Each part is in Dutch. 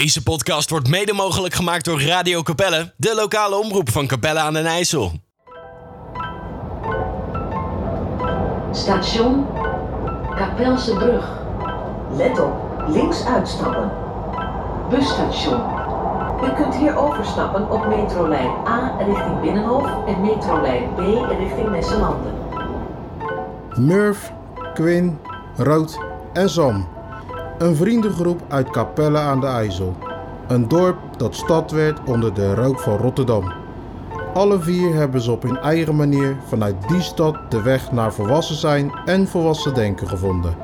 Deze podcast wordt mede mogelijk gemaakt door Radio Capelle, de lokale omroep van Capelle aan den IJssel. Station Kapelse Brug. Let op, links uitstappen. Busstation. U kunt hier overstappen op metrolijn A richting Binnenhof en metrolijn B richting Nesselanden. Murph, Quinn, Rood en Sam. Een vriendengroep uit Capelle aan de IJssel. Een dorp dat stad werd onder de rook van Rotterdam. Alle vier hebben ze op hun eigen manier vanuit die stad de weg naar volwassen zijn en volwassen denken gevonden.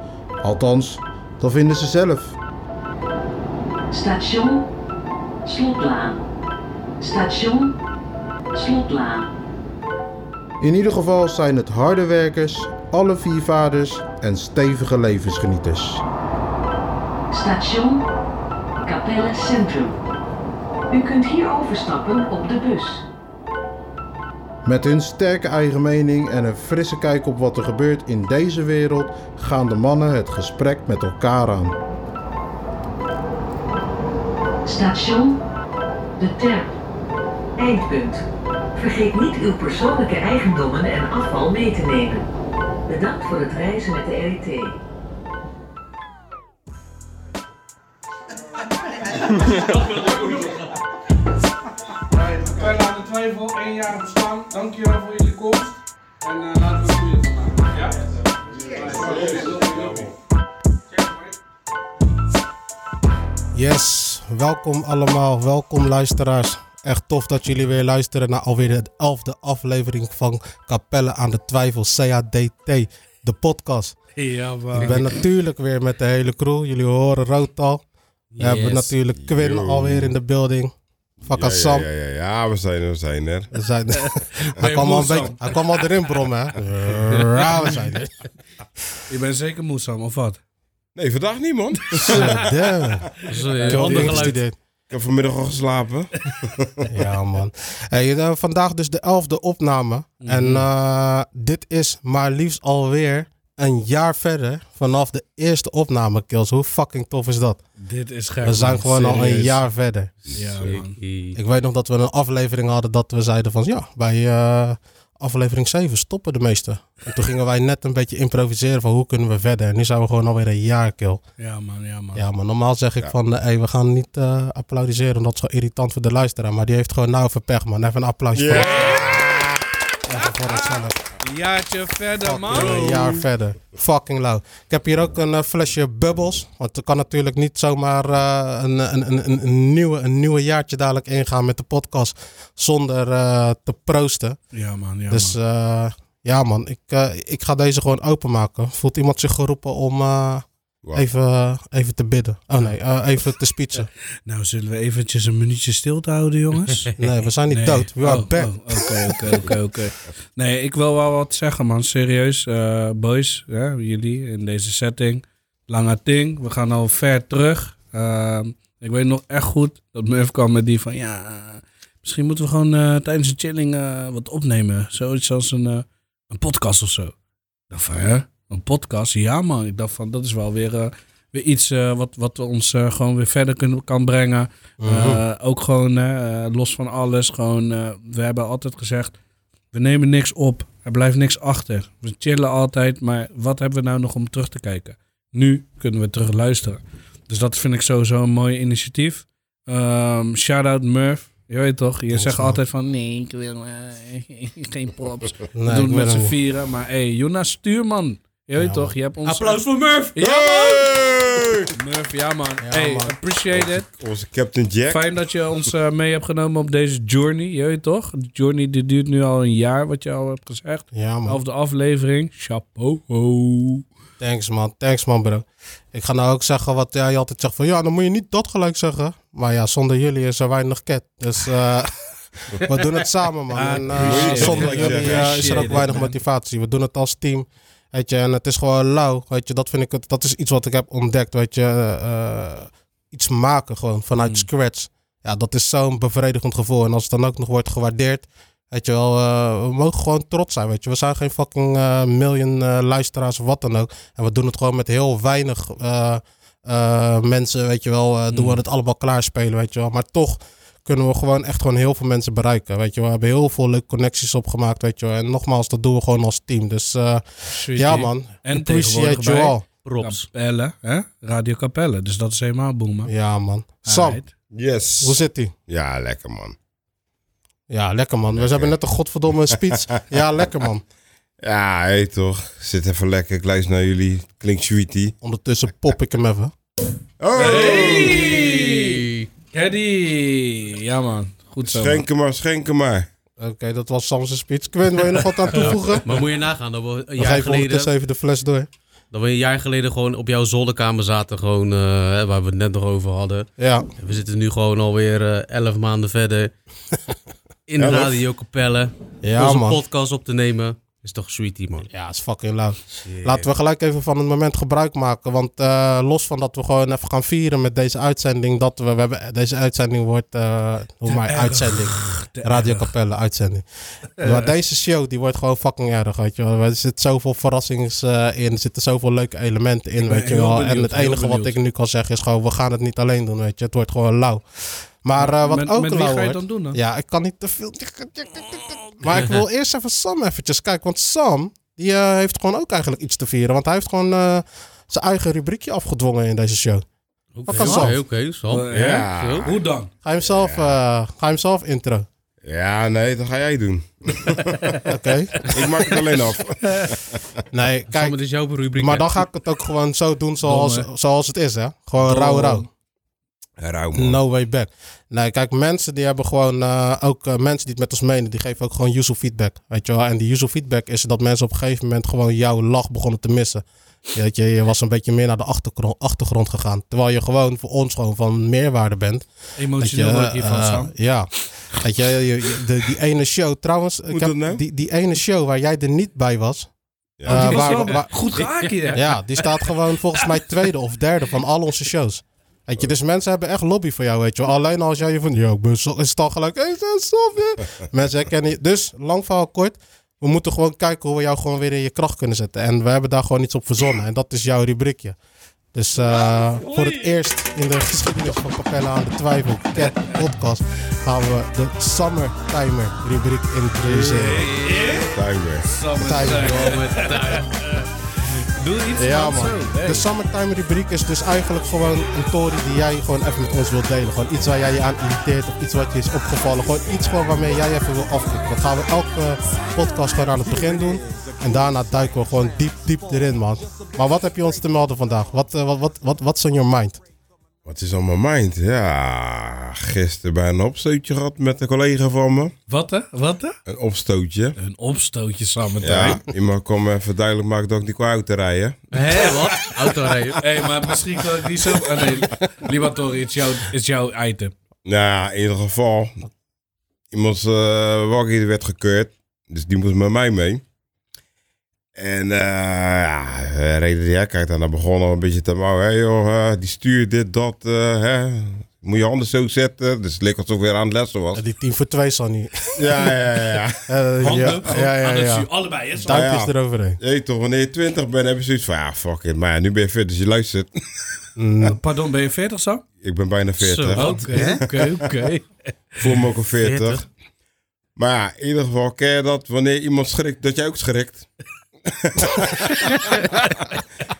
Althans, dat vinden ze zelf. Station Slotlaan. Station Slotlaan. In ieder geval zijn het harde werkers, alle vier vaders en stevige levensgenieters. Station Capelle Centrum. U kunt hier overstappen op de bus. Met hun sterke eigen mening en een frisse kijk op wat er gebeurt in deze wereld gaan de mannen het gesprek met elkaar aan. Station De Terp. Eindpunt. Vergeet niet uw persoonlijke eigendommen en afval mee te nemen. Bedankt voor het reizen met de RIT. Wij laten twijfel één jaar bestaan. Dankjewel voor jullie komst. En eh, laten we het goede van maken. Ja? Yes, welkom allemaal, welkom luisteraars. Echt tof dat jullie weer luisteren naar alweer de elfde aflevering van Capelle aan de Twijfel, CADT, de podcast. Ja, man. Ik ben natuurlijk weer met de hele crew, jullie horen Rood al. We hebben natuurlijk Quinn Yo. alweer in de building. Fakka Ja, Sam. Ja, ja, ja, ja, we zijn er, we zijn er. We zijn, hij, kwam al beetje, hij kwam al erin brommen, hè? Ja, we zijn er. Je bent zeker moe, Sam, of wat? Nee, vandaag niet, man. Ik heb vanmiddag al geslapen. Ja, man. Hey, eh, vandaag dus de elfde opname. En eh, dit is maar liefst alweer een jaar verder vanaf de eerste opname, Kills. Hoe fucking tof is dat? Dit is gek. We zijn man. gewoon al een jaar verder. Ja, man. Ik weet nog dat we een aflevering hadden dat we zeiden van... Ja, bij eh, aflevering 7 stoppen de meeste. En toen gingen wij net een beetje improviseren van hoe kunnen we verder. En nu zijn we gewoon alweer een jaar, Kill. Ja, man, ja, man. Ja, maar normaal zeg ik van... eh, hey, we gaan niet eh, applaudisseren omdat het zo irritant voor de luisteraar. Maar die heeft gewoon nou even pech, man. Even een applausje voor voor onszelf. Een jaartje verder, man. Een jaar verder. Fucking lauw. Ik heb hier ook een eh, flesje bubbels. Want er kan natuurlijk niet zomaar eh, een, een, een, een, nieuwe, een nieuwe jaartje dadelijk ingaan met de podcast. Zonder eh, te proosten. Ja, man, ja, dus man. ja man, ik, ik ga deze gewoon openmaken. Voelt iemand zich geroepen om Wow. even, even te bidden? Oh nee, eh, even te speechen. Nou, zullen we eventjes een minuutje stilte houden, jongens? Nee, we zijn niet Nee. dood. We are Oh, back. oh, Oké, oké, oké, oké. Nee, ik wil wel wat zeggen, man. Serieus, eh, boys, ja, jullie in deze setting. Lange ding, we gaan al ver terug. Ehm, ik weet nog echt goed dat Murph kwam met die van... Ja, eh, misschien moeten we gewoon eh, tijdens de chilling eh, wat opnemen. Zoiets als een, eh, een podcast of zo. Ik dacht van, hè? Een podcast? Ja, man. Ik dacht van, dat is wel weer, eh, weer iets eh, wat, wat ons eh, gewoon weer verder kunnen, kan brengen. Eh, ook gewoon los van alles. Gewoon, we hebben altijd gezegd, we nemen niks op. Er blijft niks achter. We chillen altijd, maar wat hebben we nou nog om terug te kijken? Nu kunnen we terug luisteren. Dus dat vind ik sowieso een mooi initiatief. Ehm Shout-out Murph. Je weet toch, je zegt altijd van nee, ik wil geen props. We Nee, doen met z'n vieren. Maar hey, Jonas Stuurman. Je weet Ja, toch, je hebt ons... Applaus voor Murph! Ja man! Murph, ja man. hey, man. appreciate it. Onze Captain Jack. Fijn dat je ons eh, mee hebt genomen op deze journey. Je weet toch? De journey die duurt nu al een jaar, wat je al hebt gezegd. Ja man. Of de aflevering. Chapeau. Thanks man, thanks man bro. Ik ga nou ook zeggen wat jij altijd zegt van ja, dan moet je niet dat gelijk zeggen. Maar ja, zonder jullie is er weinig ket. Dus eh, we doen het samen man. En, eh, zonder jullie eh, is er ook weinig motivatie. We doen het als team. Weet je, en het is gewoon lauw. Weet je, dat vind ik het, dat is iets wat ik heb ontdekt. Weet je, eh, iets maken gewoon vanuit scratch. Ja, dat is zo'n bevredigend gevoel. En als het dan ook nog wordt gewaardeerd. Weet je wel, eh, we mogen gewoon trots zijn, weet je. We zijn geen fucking eh, miljoen eh, luisteraars of wat dan ook. En we doen het gewoon met heel weinig eh, eh, mensen, weet je wel, eh, doen we het allemaal klaarspelen, weet je wel. Maar toch kunnen we gewoon echt gewoon heel veel mensen bereiken, weet je wel. We hebben heel veel leuke connecties opgemaakt, weet je wel. En nogmaals, dat doen we gewoon als team. Dus eh, ja man, En appreciate tegenwoordig you all. Props. Capelle, hè? Radio Capelle. Dus dat is helemaal boem, man. Ja man. Sam. Yes. hoe zit ie? Ja, lekker man. Ja, lekker man. We hebben net een godverdomme speech. ja, lekker man. Ja, hé toch. Zit even lekker. Ik luister naar jullie. Klinkt sweetie. Ondertussen pop ik hem even. Oh! Hey! Caddy! Ja, man. Goed zo. Schenken maar, schenken maar. Oké, dat was Sam's speech. Quinn, wil je nog wat aan toevoegen? Maar moet je nagaan dat we een jaar geleden... ondertussen even de fles door. Dat we een jaar geleden gewoon op jouw zolderkamer zaten, gewoon, eh, hè, waar we het net nog over hadden. Ja, We zitten nu gewoon alweer eh, elf maanden verder in de Elf? radiokapelle. ja onze man. podcast op te nemen. Is toch sweetie, man. Ja, is fucking lauw. Laten we gelijk even van het moment gebruik maken. Want eh, los van dat we gewoon even gaan vieren met deze uitzending. Dat we, we hebben, deze uitzending wordt, eh hoe maar, uitzending. Radio Capelle, uitzending. Maar deze show, die wordt gewoon fucking erg, weet je wel. Er zit zoveel verrassings eh, in. Er zitten zoveel leuke elementen in, weet je wel. en het enige wat ik nu kan zeggen is gewoon, we gaan het niet alleen doen, weet je. Het wordt gewoon lauw. Maar eh, wat met, ook met wie ga je dan doen dan? Ja, ik kan niet te veel. Maar ik wil eerst even Sam eventjes kijken. Want Sam, die eh, heeft gewoon ook eigenlijk iets te vieren. Want hij heeft gewoon eh, zijn eigen rubriekje afgedwongen in deze show. Oké, kan Sam? Oké, Sam. Ja. Hoe dan? Ga je hem zelf, eh, ga je hem zelf intro? Ja, nee, dat ga jij doen. Oké. Ik maak het alleen af. Nee, Sam, kijk. het is jouw rubriek. Maar dan ga ik het ook gewoon zo doen zoals, zoals het is, hè? Gewoon rauw, rauw. Rauw man. No way back. Nee, kijk, mensen die hebben gewoon, eh, ook eh, mensen die het met ons menen, die geven ook gewoon user feedback. Weet je wel? En die user feedback is dat mensen op een gegeven moment gewoon jouw lach begonnen te missen. Weet je, je was een beetje meer naar de achtergrond, achtergrond gegaan. Terwijl je gewoon voor ons gewoon van meerwaarde bent. Je, Emotioneel word ik hiervan, eh, Sam. Ja. Weet je, je- je- de, die ene show, trouwens, ik heb nou? die, die ene show waar jij er niet bij was. Ja. waar- goed gehaakt hier. ja, die staat gewoon volgens mij tweede of derde van al onze shows. Weet je, dus mensen hebben echt lobby voor jou, weet je. Alleen als jij je van, yo, ik ben zo, is het al gelijk, hey, stop je. Mensen herkennen je. Dus, lang verhaal kort, we moeten gewoon kijken hoe we jou gewoon weer in je kracht kunnen zetten. En we hebben daar gewoon iets op verzonnen. En dat is jouw rubriekje. Dus eh, voor het eerst in de geschiedenis van Capella aan de Twijfel, Cat Podcast, gaan we de Summertimer rubriek introduceren. Timer. Timer. Doe iets Ja man. Zo. Hey. De Summertime rubriek is dus eigenlijk gewoon een tory die jij gewoon even met ons wilt delen. Gewoon iets waar jij je aan irriteert of iets wat je is opgevallen. Gewoon iets gewoon waarmee jij even wil afkicken. Dat gaan we elke podcast gewoon aan het begin doen. En daarna duiken we gewoon diep, diep erin man. Maar wat heb je ons te melden vandaag? Wat, eh, wat, wat, wat, what's on your mind? Wat is on my mind? Ja, gisteren bij een opstootje gehad met een collega van me. Wat hè? Wat hè? Een opstootje. Een opstootje samen. Ja, iemand kwam me even duidelijk maken dat ik niet kon autorijden. Hé, wat? Autorijden. Hé, maar misschien kan ik niet zo... Ah, nee, Libatori, het is jouw, het is jouw item. Nou ja, in ieder geval. Iemands uh, waggie werd gekeurd. Dus die moest met mij mee. En eh ja, we reden die uit en dan begon al een beetje te mouwen. Hé joh, eh, die stuurt dit, dat, eh, hè. Moet je handen zo zetten. Dus het leek alsof ik weer aan het lessen was. Eh, Die 10 voor 2 Sonny. Ja, ja, ja. ja. Eh, Handen, ja, ja, ja, aan het ja. stuur. Allebei, hè? Duimpjes Ja. eroverheen. Weet toch, wanneer je 20 bent, heb je zoiets van, ja, fuck it. Maar ja, nu ben je fit, dus je luistert. Mm, Pardon, ben je 40 Sam? Ik ben bijna 40. Zo. Oké, oké, oké. Voel me ook al 40. 40. Maar ja, in ieder geval, ken je dat wanneer iemand schrikt, dat jij ook schrikt?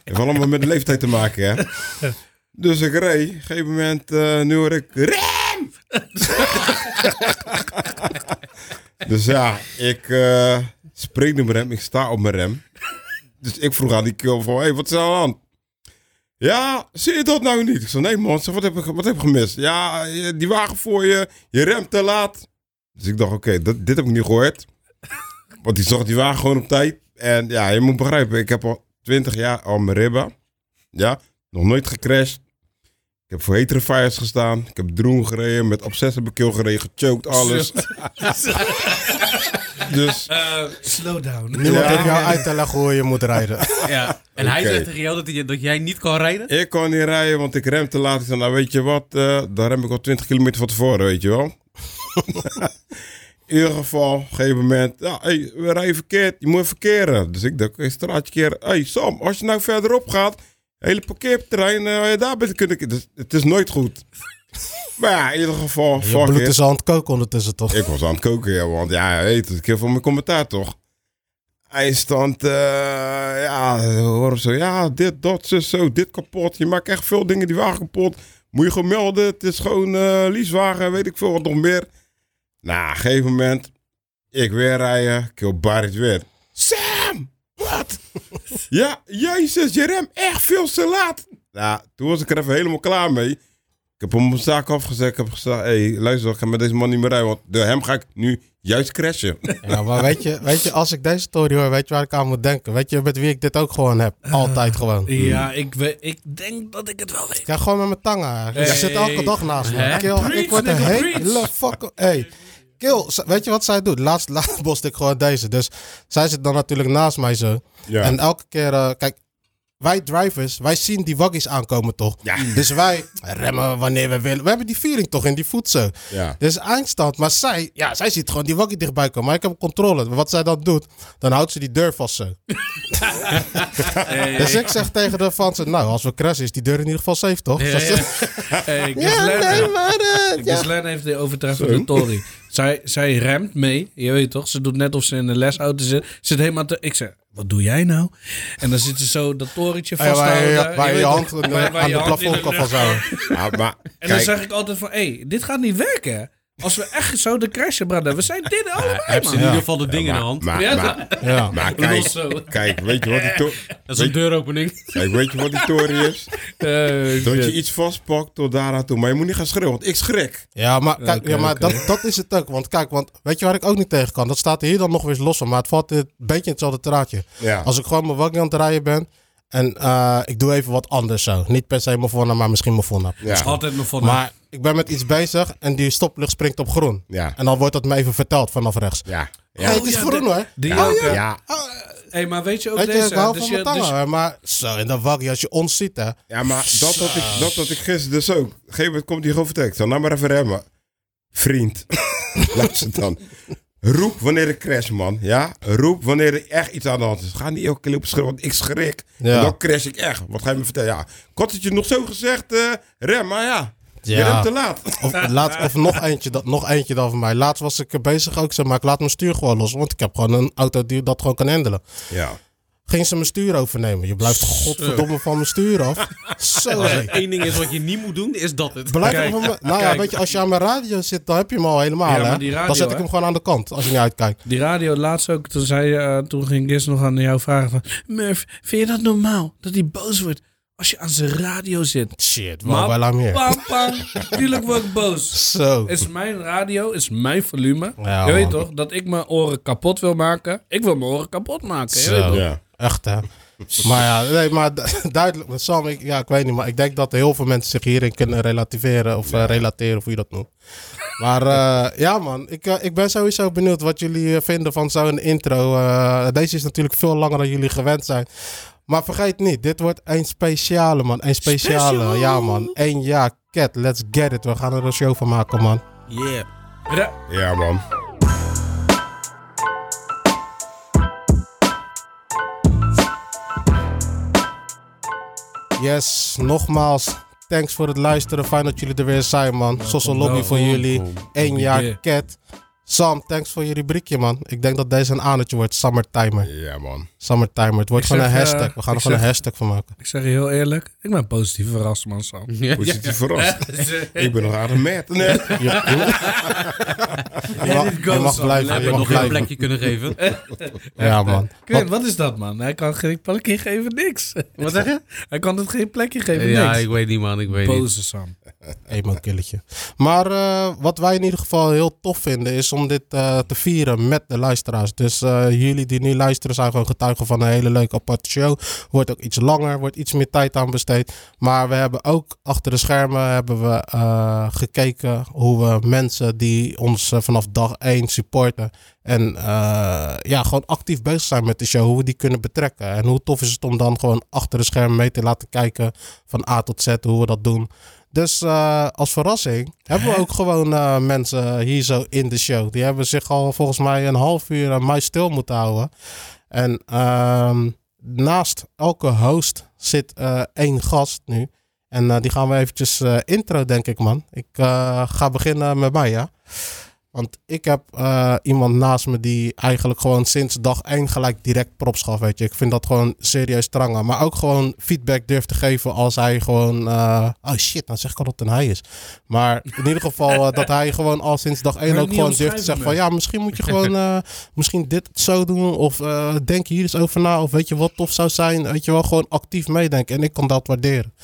Heeft allemaal met de leeftijd te maken, hè? Dus ik reed. Op een gegeven moment, eh, nu hoor ik... Rem! dus ja, ik eh spring mijn rem. Ik sta op mijn rem. Dus ik vroeg aan die kill van... Hé, hey, wat is er aan de? Ja, zie je dat nou niet? Ik zei, nee man, wat, heb ik, wat heb ik gemist? Ja, die wagen voor je, je remt te laat. Dus ik dacht, oké, dit heb ik niet gehoord. Want die zag die wagen gewoon op tijd. En ja, je moet begrijpen, ik heb al 20 jaar al mijn ribben. Ja, nog nooit gecrashed. Ik heb voor heterofiles gestaan. Ik heb droom gereden, met obsessive bekil gereden, gechoked, alles. dus Eh, slow down. Niemand Ja. heeft jou uit te leggen hoe je moet rijden. Ja. En hij zegt tegen jou dat, hij, dat jij niet kan rijden? ik kon niet rijden, want ik rem te laat. Ik zei, nou weet je wat, eh dan rem ik al 20 kilometer van tevoren, weet je wel. In ieder geval, op een gegeven moment, ja, hey, we rijden verkeerd, je moet verkeren. Dus ik dacht, oké, straatje keren. hey, Sam, als je nou verderop gaat, hele parkeerterrein, eh, daar ben ik, het, is- het is nooit goed. maar ja, in ieder geval, Je bloed is aan het koken ondertussen, toch? Ik was aan het koken, ja, want ja, weet het, ik heb van mijn commentaar toch. Eindstand, eh ja, horen zo, ja, dit, dat, zus, zo, dit kapot. Je maakt echt veel dingen die wagen kapot. Moet je gewoon melden, het is gewoon eh leasewagen, weet ik veel wat nog meer. Nou, op een gegeven moment, ik weer rijden, ik wil Barret weer. Sam, wat? ja, jezus, je rem echt veel te laat. Nou, toen was ik er even helemaal klaar mee. Ik heb hem op mijn zaak afgezet. Ik heb gezegd, hé, hey, luister, ik ga met deze man niet meer rijden. Want door hem ga ik nu juist crashen. Ja, maar weet je, weet je, als ik deze story hoor, weet je waar ik aan moet denken? Weet je met wie ik dit ook gewoon heb? Altijd gewoon. Ja, ik, weet, ik denk dat ik het wel weet. Ja, gewoon met mijn tangen. Je Hey. zit elke dag naast me. Kill, ik word een hele preach. fuck... Hey, Kill, weet je wat zij doet? Laatst, laatst bost ik gewoon deze. Dus zij zit dan natuurlijk naast mij zo. Ja. En elke keer, eh, kijk, wij drivers, wij zien die waggies aankomen toch? Ja. Dus wij remmen wanneer we willen. We hebben die feeling toch in die voet zo. ja. Dus eindstand. Maar zij, ja, zij ziet gewoon die waggie dichtbij komen. Maar ik heb controle. Wat zij dan doet, dan houdt ze die deur vast zo. Dus ik zeg tegen de fans, nou, als we crashen is die deur in ieder geval safe, toch? Ja, Hey, Ja, nee, maar... eh, ja. Ghislaine heeft de overtreffende Tory. Zij, zij remt mee. Je weet toch? Ze doet net of ze in de lesauto zit. Zit helemaal te... Ik zeg, wat doe jij nou? En dan zit ze zo dat torentje Ja, waar vasthouden. je, waar je hand Waar- waar aan je de plafond kan vasthouden. Ja, maar En dan zeg ik altijd van, hé, hey, dit gaat niet werken. Als we echt zo de crashen, brother. We zijn dit allebei, Heb ze in ieder geval de ding in de hand. maar, Ja, maar, Ja. maar kijk, kijk, weet je wat die, to- Dat is een deuropening. kijk, weet je wat die tory is? Eh, Dat je iets vastpakt tot daaraan toe. Maar je moet niet gaan schreeuwen, want ik schrik. Ja, maar, kijk, ja, maar. Dat, dat is het ook. Want kijk, want weet je waar ik ook niet tegen kan? Dat staat hier dan nog weer los van. Maar het valt een beetje in hetzelfde traatje. Ja. Als ik gewoon mijn waggie aan het rijden ben... En eh, ik doe even wat anders zo. Niet per se mijn voornaam, maar misschien mijn voornaam. Ja. Altijd nog van... Maar ik ben met iets bezig en die stoplicht springt op groen. Ja. En dan wordt dat me even verteld vanaf rechts. Ja. Ja, Ja. het is ja, groen de- hoor. Die Ja. ook? Ja. Hey, maar weet je ook Weet je, deze... ik hou dus van je- mijn tangen. dus- hè, maar zo, in dat waggie, als je ons ziet hè. Ja, maar dat had ik, dat had ik gisteren dus ook. Op een gegeven moment komt hij gewoon. Ik zei, nou maar even remmen. Vriend, luister dan. Roep wanneer ik crash, man. Ja? Roep wanneer er echt iets aan de hand is. Ga niet elke keer op schreeuwen, want ik schrik. Ja. En dan crash ik echt. Wat ga je me vertellen? Ja, ik had het je nog zo gezegd, eh, rem, maar ja. Je Ja. remt te laat. Of, laat, of nog eentje, dat, nog eentje dan van mij. Laatst was ik bezig ook, zeg maar, ik laat mijn stuur gewoon los. Want ik heb gewoon een auto die dat gewoon kan handelen. Ja. Ging ze mijn stuur overnemen. Je blijft godverdomme van mijn stuur af. Zo. Eén ding is wat je niet moet doen, is dat het. Blijf Kijk, van me. Nou ja, weet je, als je aan mijn radio zit, dan heb je hem al helemaal. Ja, maar hè? die radio, dan zet ik hè? hem gewoon aan de kant, als je niet uitkijkt. Die radio laatst ook, toen, zei, eh, toen ging Gis nog aan jou vragen van... Murph, vind je dat normaal? Dat hij boos wordt als je aan zijn radio zit? Shit, Maar- wel aan meer. Pam, pam. Tuurlijk word ik boos. Zo. Is mijn radio, is mijn volume. Ja, je weet man. toch, dat ik mijn oren kapot wil maken. Ik wil mijn oren kapot maken. Je weet Zo. toch? Ja. Echt, hè? Maar ja, nee, maar du- duidelijk. Sam, ik, ja, ik weet niet, maar ik denk dat heel veel mensen zich hierin kunnen relativeren of eh, relateren, of hoe je dat noemt. Maar eh, ja, man, ik, eh, ik ben sowieso benieuwd wat jullie vinden van zo'n intro. Eh, deze is natuurlijk veel langer dan jullie gewend zijn. Maar vergeet niet, dit wordt een speciale, man. Een speciale, Special. ja, man. Eén jaar, cat, let's get it. We gaan er een show van maken, man. Yeah. Ja, man. Yes, nogmaals, thanks voor het luisteren. Fijn dat jullie er weer zijn, man. Sosso lobby voor jullie. Eén jaar cat. Sam, thanks voor je rubriekje, man. Ik denk dat deze een aanetje wordt. Summertimer. Ja, man. Summertimer. Het wordt Ik gewoon een zeg, hashtag. eh, We gaan er gewoon een hashtag van maken. Ik zeg je heel eerlijk, ik ben positief verrast, man, Sam. Ja, Hoe ja. zit hij verrast? ik ben nog aardig met. Nee. Je, je- je mag, je blijven. We Je mag nog geen blijven. plekje kunnen geven. Ja, man. Quinn, wat is dat, man? Hij kan geen plekje geven, niks. Wat zeg je? Hij kan het geen plekje geven, Ja, niks. ik weet niet, man. Ik weet niet. Boze Sam. Emo-killetje. Maar eh, wat wij in ieder geval heel tof vinden is om dit eh, te vieren met de luisteraars. Dus eh, jullie die nu luisteren zijn gewoon getuigen van een hele leuke aparte show. Wordt ook iets langer, wordt iets meer tijd aan besteed. Maar we hebben ook achter de schermen hebben we, gekeken hoe we mensen die ons vanaf dag 1 supporten. En ja, gewoon actief bezig zijn met de show. Hoe we die kunnen betrekken. En hoe tof is het om dan gewoon achter de schermen mee te laten kijken. Van A tot Z hoe we dat doen. Dus eh, als verrassing hebben we ook gewoon eh, mensen hier zo in de show. Die hebben zich al volgens mij een half uur aan mij stil moeten houden. En ehm, naast elke host zit eh, één gast nu. En die gaan we eventjes intro, denk ik, man. Ik ga beginnen met mij, ja. Want ik heb eh, iemand naast me die eigenlijk gewoon sinds dag één gelijk direct props gaf, weet je. Ik vind dat gewoon serieus strangen. Maar ook gewoon feedback durft te geven als hij gewoon... eh, oh shit, dan zeg ik al dat het een hij is. Maar in ieder geval eh, dat hij gewoon al sinds dag één ook gewoon durft te zeggen van... Ja, misschien moet je gewoon misschien dit zo doen. Of denk hier eens over na. Of weet je wat tof zou zijn. Weet je wel, gewoon actief meedenken. En ik kan dat waarderen.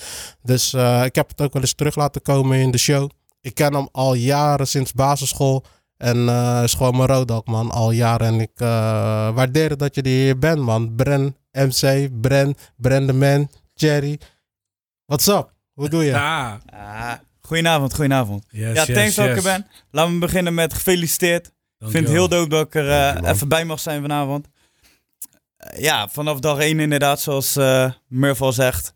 Dus ik heb het ook wel eens terug laten komen in de show. Ik ken hem al jaren sinds basisschool. En eh is gewoon mijn roodok, man. Al jaren. En ik eh, waardeer dat je er hier bent, man. Bren, MC, Bren, Bren de Man, Jerry. What's up? Hoe doe je? Ja. Ah, goedenavond, goedenavond. Yes, ja, yes, thanks dat ik er ben. Laten we beginnen met gefeliciteerd. Ik vind het heel dope dat ik er eh, even bij mag zijn vanavond. Ja, vanaf dag 1 inderdaad, zoals eh Murph al zegt.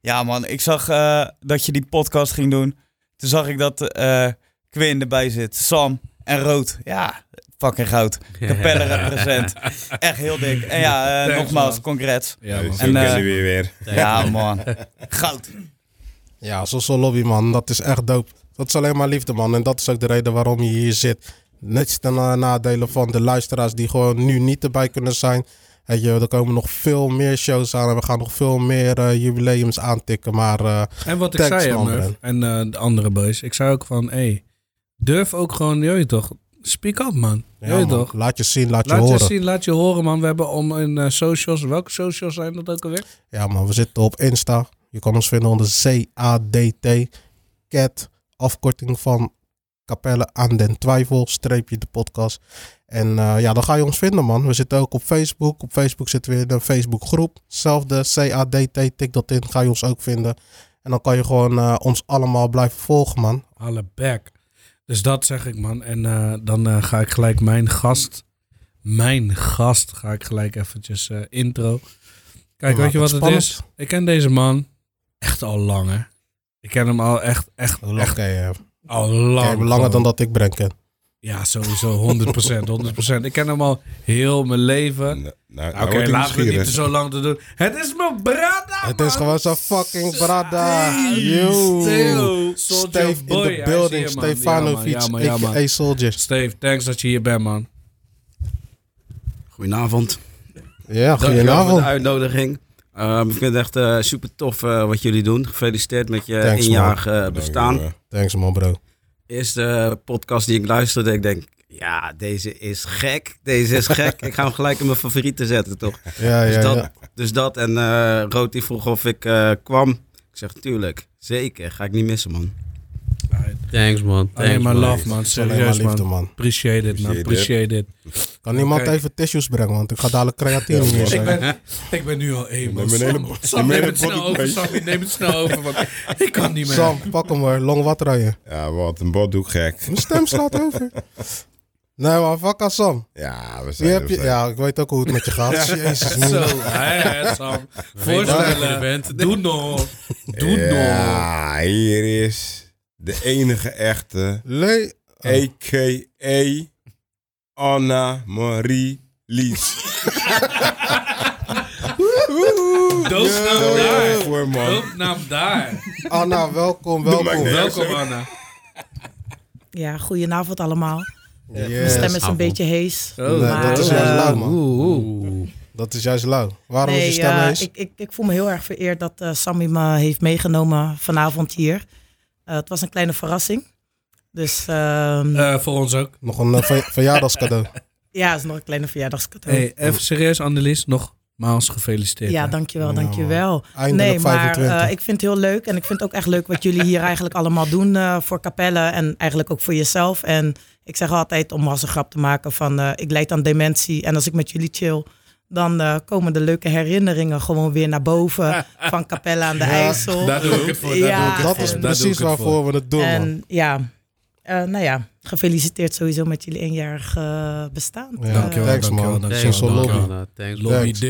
Ja man, ik zag eh, dat je die podcast ging doen. Toen zag ik dat eh Quinn erbij zit, Sam en Rood. Ja, fucking goud. Capelle represent. Echt heel dik. En ja, eh, Thanks, nogmaals, man. congrats. Ja, man. En, kennen eh, we je weer. Ja man, goud. Ja, zoals een lobby, man. Dat is echt dope. Dat is alleen maar liefde, man. En dat is ook de reden waarom je hier zit. Net ten na- nadelen van de luisteraars die gewoon nu niet erbij kunnen zijn. Weet je, er komen nog veel meer shows aan en we gaan nog veel meer eh, jubileums aantikken. Maar eh, En wat ik zei, Murph, en eh, de andere boys. Ik zei ook van, hey, durf ook gewoon, je toch, speak up, man. Ja, man, toch. laat je zien, laat je Laat je horen. zien, laat je horen, man. We hebben om in socials, welke socials zijn dat ook alweer? Ja, man, we zitten op Insta. Je kan ons vinden onder CADT. CAT, afkorting van Capelle aan den Twijfel, streepje de podcast. En eh, ja, dan ga je ons vinden, man. We zitten ook op Facebook. Op Facebook zitten we in een Facebookgroep. Zelfde CADT, tik dat in, ga je ons ook vinden. En dan kan je gewoon eh, ons allemaal blijven volgen, man. Alle back. Dus dat zeg ik, man. En eh, dan ga ik gelijk mijn gast, mijn gast, ga ik gelijk eventjes intro. Kijk, Maak weet je wat het het is? Ik ken deze man echt al lang, hè. Ik ken hem al echt, echt, Oké, echt al lang. kijk, langer dan dat ik Brenk ken. Ja, sowieso, 100%, 100%. Ik ken hem al heel mijn leven. Nou, nou, Oké, nou wordt hij laten we het niet zo lang te doen. Het is mijn brada, Het is gewoon zo fucking brada. Steve. Yo. In boy, the building. Stefanovic, Ja, man, ja, a.k.a. Soldier. Steve, thanks dat je hier bent, man. Goedenavond. Ja, Dankjewel voor goedenavond. de uitnodiging. Ehm, ik vind het echt eh, super tof eh, wat jullie doen. Gefeliciteerd met je Thanks, eenjarig eh, bestaan. Dank je, Thanks man bro. Eerste podcast die ik luisterde, ik denk, ja, deze is gek. Deze is gek. ik ga hem gelijk in mijn favorieten zetten, toch? Ja, Dus ja, dat, ja. dus dat en Rood die vroeg of ik kwam. Ik zeg, tuurlijk, zeker. Ga ik niet missen, man. Thanks man. Alleen Thanks, maar man. love, man. Alleen maar Serieus, liefde man. man. Appreciate it, man. Appreciate it. Kan niemand Oké. even tissues brengen, want ik ga dadelijk creatine Ja, hier man. zijn. Ik ben, ik ben nu al één, man. Sam, neem Sam, het snel over. Sam, neem het snel over, want ik kan niet meer. Sam, pak hem hoor. Long wat rijden. Ja, wat een boddoek gek. Mijn stem slaat over. Nee man, fuck aan Sam. Ja, we zijn heb we je? zijn- Ja, ik weet ook hoe het met je gaat. Jezus, Zo, man. hè, Sam. Voorstellen. bent. Doe nog. Doe nog. Ja, hier is de enige echte, Le a.k.a. Anna Marie Lies. Doopnaam je daar. voor, man. Doopnaam daar. Anna, welkom, welkom. Welkom, Anna. Ja, goedenavond allemaal. Mijn stem is een avond. beetje hees. Oh, Nee, dat is eh, juist lauw man. Oeh. Dat is juist lauw. Waarom is je stem hees? ik, ik, ik voel me heel erg vereerd dat eh, Sammy me heeft meegenomen vanavond hier. Eh, het was een kleine verrassing. Dus ehm, Eh, voor ons ook. Nog een eh, ver- verjaardagscadeau. ja, het is nog een kleine verjaardagscadeau. Hey, even serieus, Annelies. Nogmaals gefeliciteerd. ja, hè. dankjewel, Ja, dankjewel. Eindelijk nee, maar 25. eh, ik vind het heel leuk. En ik vind het ook echt leuk wat jullie hier eigenlijk allemaal doen eh, voor Capelle. En eigenlijk ook voor jezelf. En ik zeg altijd om als een grap te maken van eh, ik leid aan dementie. En als ik met jullie chill, dan eh, komen de leuke herinneringen gewoon weer naar boven. van Capelle aan de Ja, IJssel. Daar doe ik het voor. Ja, het dat voor. is Daar precies waarvoor we het doen man. En ja, eh, nou ja, gefeliciteerd sowieso met jullie eenjarig eh, bestaan. Ja, Dankjewel, Thanks, dankjewel, man. dankjewel. Thanks, man. Thanks. Lobby Thanks.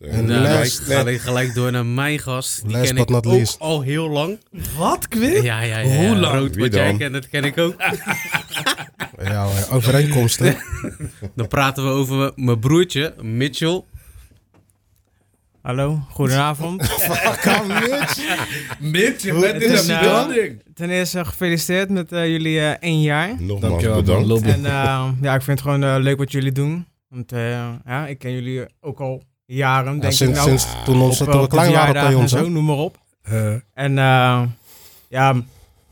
Zo, En nou, last- Ik ga ik gelijk door naar mijn gast. Die ken ik ook least. al heel lang. Wat, Quinn? Ja, ja, ja. Hoe lang? Rood, wat jij kent, dat ken ik ook. Ja, hoor, overeenkomsten. Dan praten we over mijn broertje, Mitchell. hallo, goedenavond. Fuck, Mitch. Mitch, je bent in is de building. Ten eerste gefeliciteerd met eh, jullie eh, één jaar. Nogmaals Dankjewel, bedankt. En eh, ja, ik vind het gewoon eh, leuk wat jullie doen. Want eh, ja, ik ken jullie ook al jaren, Ja, denk sinds, ik nou. sinds toen, ons, op, toen eh, we op de klein waren bij ons. zo, noem maar op. Eh, En eh, ja,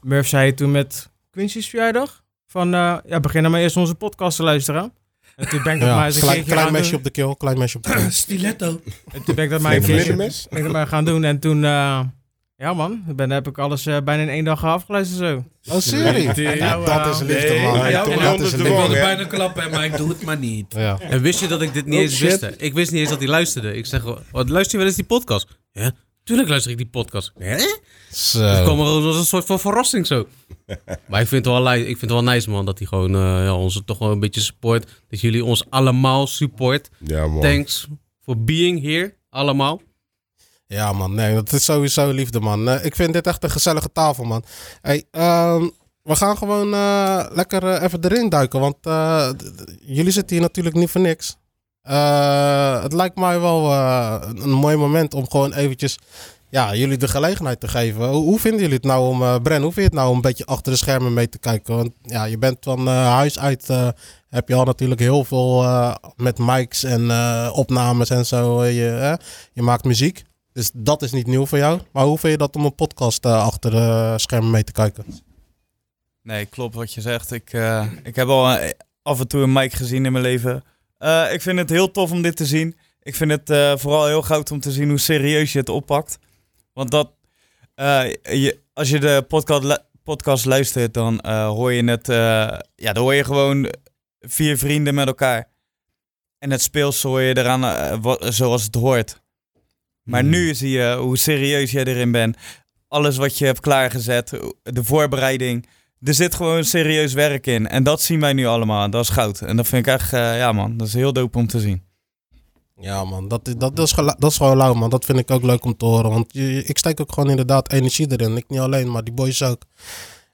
Murph zei toen met Quincy's verjaardag van eh, ja, begin dan maar eerst onze podcast te luisteren. En toen ben ik dat maar Ja, eens een klein, klein mesje doen. op de keel, klein mesje op de keel. stiletto. En toen ben ik dat maar een ben ik dat maar gaan doen. En toen, eh, ja man, dan heb ik alles eh, bijna in één dag afgeluisterd zo. Oh, serie? Dat is liefde, nee, man. ja, Dat is Ik Ik liefde. wilde bijna klappen, maar ik doe het maar niet. Ja. En wist je dat ik dit niet Oh, eens shit. wist? Ik wist niet eens dat hij luisterde. Ik zeg, wat, luister je wel eens die podcast? Ja, tuurlijk luister ik die podcast. Hè? Het Zo. kwam als een soort van verrassing zo. maar ik vind, het wel, ik vind het wel nice, man, dat hij gewoon eh, ja, ons toch wel een beetje support. Dat jullie ons allemaal support. Ja, man. Thanks for being here, allemaal. Ja, man. Nee, dat is sowieso liefde, man. Eh, ik vind dit echt een gezellige tafel, man. Hey, ehm, we gaan gewoon eh, lekker eh, even erin duiken. Want jullie zitten hier natuurlijk niet voor niks. Het lijkt mij wel een mooi moment om gewoon eventjes ja, jullie de gelegenheid te geven. Hoe, hoe vinden jullie het nou om, Bren, hoe vind je het nou om een beetje achter de schermen mee te kijken? Want ja, je bent van huis uit, heb je al natuurlijk heel veel met mics en opnames en zo. je maakt muziek. Dus dat is niet nieuw voor jou. Maar hoe vind je dat om een podcast eh, achter de schermen mee te kijken? Nee, klopt wat je zegt. Ik, eh, ik heb al eh, af en toe een mic gezien in mijn leven. Ik vind het heel tof om dit te zien. Ik vind het vooral heel goud om te zien hoe serieus je het oppakt. Want dat, je, als je de podcast, podcast luistert, dan hoor je het. ja, dan hoor je gewoon vier vrienden met elkaar. En het speels hoor je eraan zoals het hoort. Maar Hmm. nu zie je hoe serieus jij erin bent. Alles wat je hebt klaargezet, de voorbereiding. Er zit gewoon serieus werk in. En dat zien wij nu allemaal. Dat is goud. En dat vind ik echt, eh, ja man, dat is heel dope om te zien. Ja, man, dat, is- dat, dat, is, dat is gewoon lauw, man. Dat vind ik ook leuk om te horen. Want je- ik steek ook gewoon inderdaad energie erin. Ik niet alleen, maar die boys ook.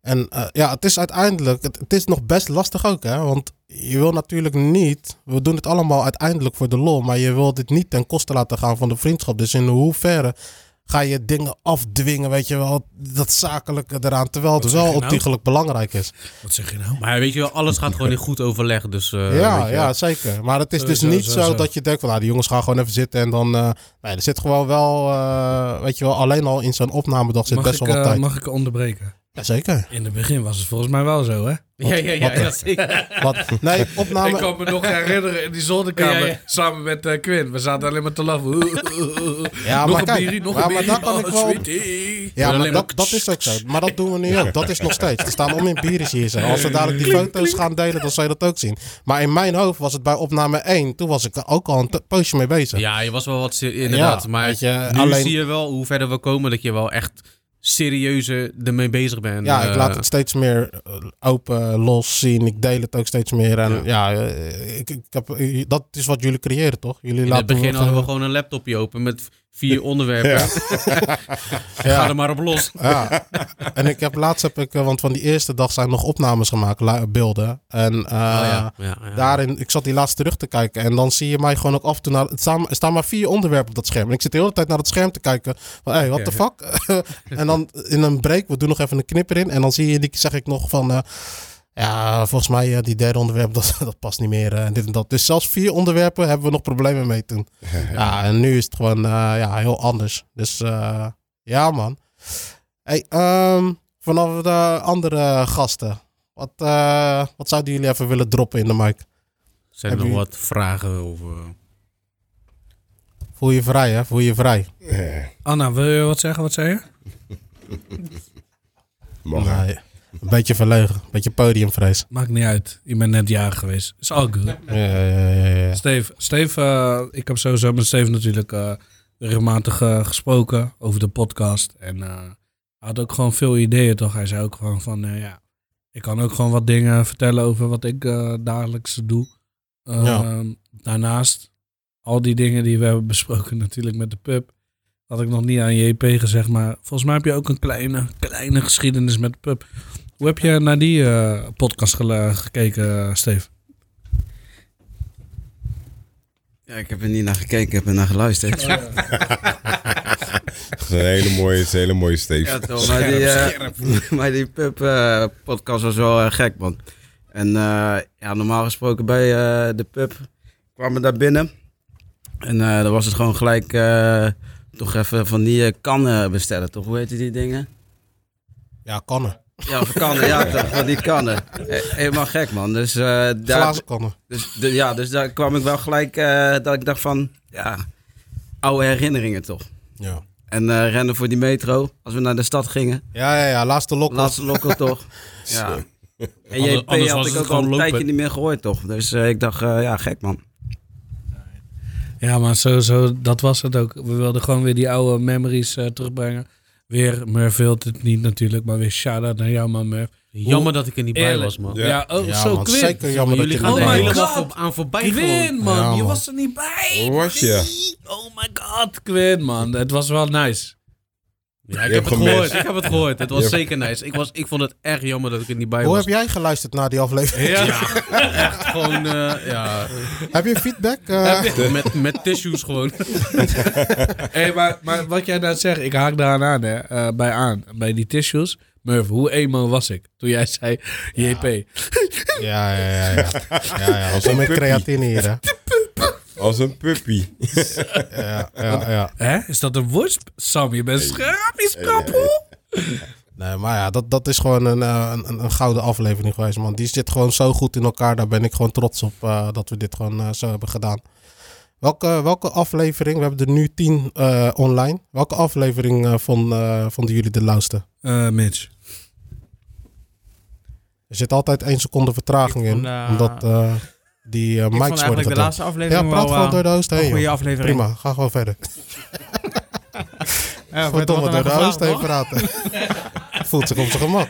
En eh, ja, het is uiteindelijk, het, het is nog best lastig ook, hè. Want je wil natuurlijk niet, we doen het allemaal uiteindelijk voor de lol, maar je wil dit niet ten koste laten gaan van de vriendschap. Dus in hoeverre ga je dingen afdwingen, weet je wel, dat zakelijke eraan, terwijl het wel je nou? ontiegelijk belangrijk is. Wat zeg je nou? Maar weet je wel, alles gaat gewoon in goed overleg. Dus, eh, ja, ja, zeker. Maar het is dus niet zo dat je denkt van, nou, die jongens gaan gewoon even zitten en dan... eh, nee, er zit gewoon wel, weet je wel, alleen al in zo'n opnamedag zit Mag best ik, wel wat tijd. mag ik onderbreken? Jazeker. In het begin was het volgens mij wel zo, hè? Ja, ja, ja, wat- ja, zeker. Wat? Nee, Ik opname... kan me nog herinneren in die zolderkamer Ja, ja. samen met eh, Quinn. We zaten alleen maar te lachen. Ja, nog maar een kijk, bierie, nog ja, een maar bierie. daar kan Oh, ik wel- sweetie. Ja, maar maar- dat, dat is ook zo. Maar dat doen we nu ook. Dat is nog steeds. Er staan om in bieris hier. Zo. Als we dadelijk die foto's gaan delen, dan zal je dat ook zien. Maar in mijn hoofd was het bij opname 1. Toen was ik er ook al een poosje mee bezig. Ja, je was wel wat inderdaad. Ja, maar weet je, nu alleen- zie je wel hoe verder we komen dat je wel echt serieuzer ermee bezig bent. Ja, ik Eh, laat het steeds meer eh, open, los zien. Ik deel het ook steeds meer. En ja, eh, ik, ik heb, eh, dat is wat jullie creëren, toch? Jullie in het laten begin me hadden we gewoon- gewoon een laptopje open met vier onderwerpen. Ga er maar op los. Ja. En ik heb laatst heb ik, eh, want van die eerste dag zijn nog opnames gemaakt, beelden. En eh, Oh ja, ja, ja. daarin, ik zat die laatst terug te kijken. En dan zie je mij gewoon ook af en toe naar. Het staan, er staan maar vier onderwerpen op dat scherm. En ik zit de hele tijd naar het scherm te kijken. Van, hé, hey, what the fuck? en dan in een break, we doen nog even een knipper in. En dan zie je, die zeg ik nog van. eh, ja, volgens mij eh, die derde onderwerp, dat, dat past niet meer. eh, en dit en dat. Dus zelfs vier onderwerpen hebben we nog problemen mee toen. ja, en nu is het gewoon eh, ja, heel anders. Dus eh, ja, man. Hey, ehm, vanaf de andere gasten. Wat, eh, wat zouden jullie even willen droppen in de mic? Zijn er nog wat vragen over? Voel je vrij, hè? Voel je vrij. Anna, wil je wat zeggen? Wat zei je? Mag? Nee, een beetje verlegen. Een beetje podiumvrees. Maakt niet uit. Je bent net jarig geweest. Is all good. Ja, ja, ja, ja. Steve, Steve eh, ik heb sowieso met Steve natuurlijk eh, regelmatig eh, gesproken over de podcast. En eh, hij had ook gewoon veel ideeën, toch? Hij zei ook gewoon van, eh, ja, ik kan ook gewoon wat dingen vertellen over wat ik eh, dagelijks doe. Eh, Ja. Daarnaast, al die dingen die we hebben besproken natuurlijk met de pub, had ik nog niet aan JP gezegd. Maar volgens mij heb je ook een kleine, kleine geschiedenis met de pub. Hoe heb je naar die eh, podcast gekeken, Steve? Ja, ik heb er niet naar gekeken, ik heb er naar geluisterd. Dat is een hele mooie, het is een hele mooie Steve. Ja, toch, maar die, eh, maar die pub eh, podcast was wel gek, man. En eh, ja, normaal gesproken bij eh, de pub kwamen we daar binnen. En eh dan was het gewoon gelijk eh, toch even van die eh, kannen bestellen, toch? Hoe heet die dingen? Ja, kannen. Ja, van kannen, ja, toch, van die kannen. Helemaal gek, man. Dus, eh, daar, Glazen kannen. dus, de- ja, dus daar kwam ik wel gelijk eh, dat ik dacht van, ja, oude herinneringen toch. Ja. En eh, rennen voor die metro, als we naar de stad gingen. Ja, ja, ja, laatste lok. Laatste lokkel toch. Ja. En Anders- JP anders had was ik het ook al een lopen. tijdje niet meer gehoord toch. Dus eh, ik dacht, eh, ja, gek man. Ja, maar sowieso, dat was het ook. We wilden gewoon weer die oude memories eh, terugbrengen. Weer, Murph wil het niet natuurlijk, maar weer shout-out naar jou man, Murph. Jammer dat ik er niet bij Eerlijk. was, man. Ja, oh, Ja, zo, man, Quinn. zeker jammer dat Jullie je gaan er helemaal aan voorbij Quinn, gewoon. man, Ja, je man. was er niet bij. Hoe was je? Oh my god, Quinn, man. Het was wel nice. Ja, ik heb het gehoord. Ik heb het gehoord. Het was zeker nice. Ik, was, ik vond het erg jammer dat ik er niet bij Hoe was. heb jij geluisterd naar die aflevering? Ja, echt gewoon, eh, ja, Heb je feedback? eh? met, met tissues gewoon. hey, maar, maar wat jij net zegt, ik haak daar aan, hè, eh, bij aan. Bij die tissues. Murph, hoe emo was ik toen jij zei JP? Ja, ja, ja. Ja, ja, ja. Zo met creatine hier, hè? Als een puppy. Ja, ja, ja. Hè? Is dat een woord? Sam, je bent scherp, je. Nee, maar ja, dat, dat is gewoon een, eh, een, een, een gouden aflevering geweest, man. Die zit gewoon zo goed in elkaar. Daar ben ik gewoon trots op eh, dat we dit gewoon eh, zo hebben gedaan. Welke, welke aflevering, we hebben er nu tien eh, online. Welke aflevering eh, vond, eh, vonden jullie de lauwste? Eh, Mitch. Er zit altijd één seconde vertraging Ik in, vond, omdat eh, die eh Ik mics vond worden eigenlijk de laatste Ja, aflevering praat wel gewoon eh, door de host een heen, goede aflevering. Prima, ga gewoon verder. Ja, Verdomme, door de host heen toch? praten. Voelt zich op zijn gemak.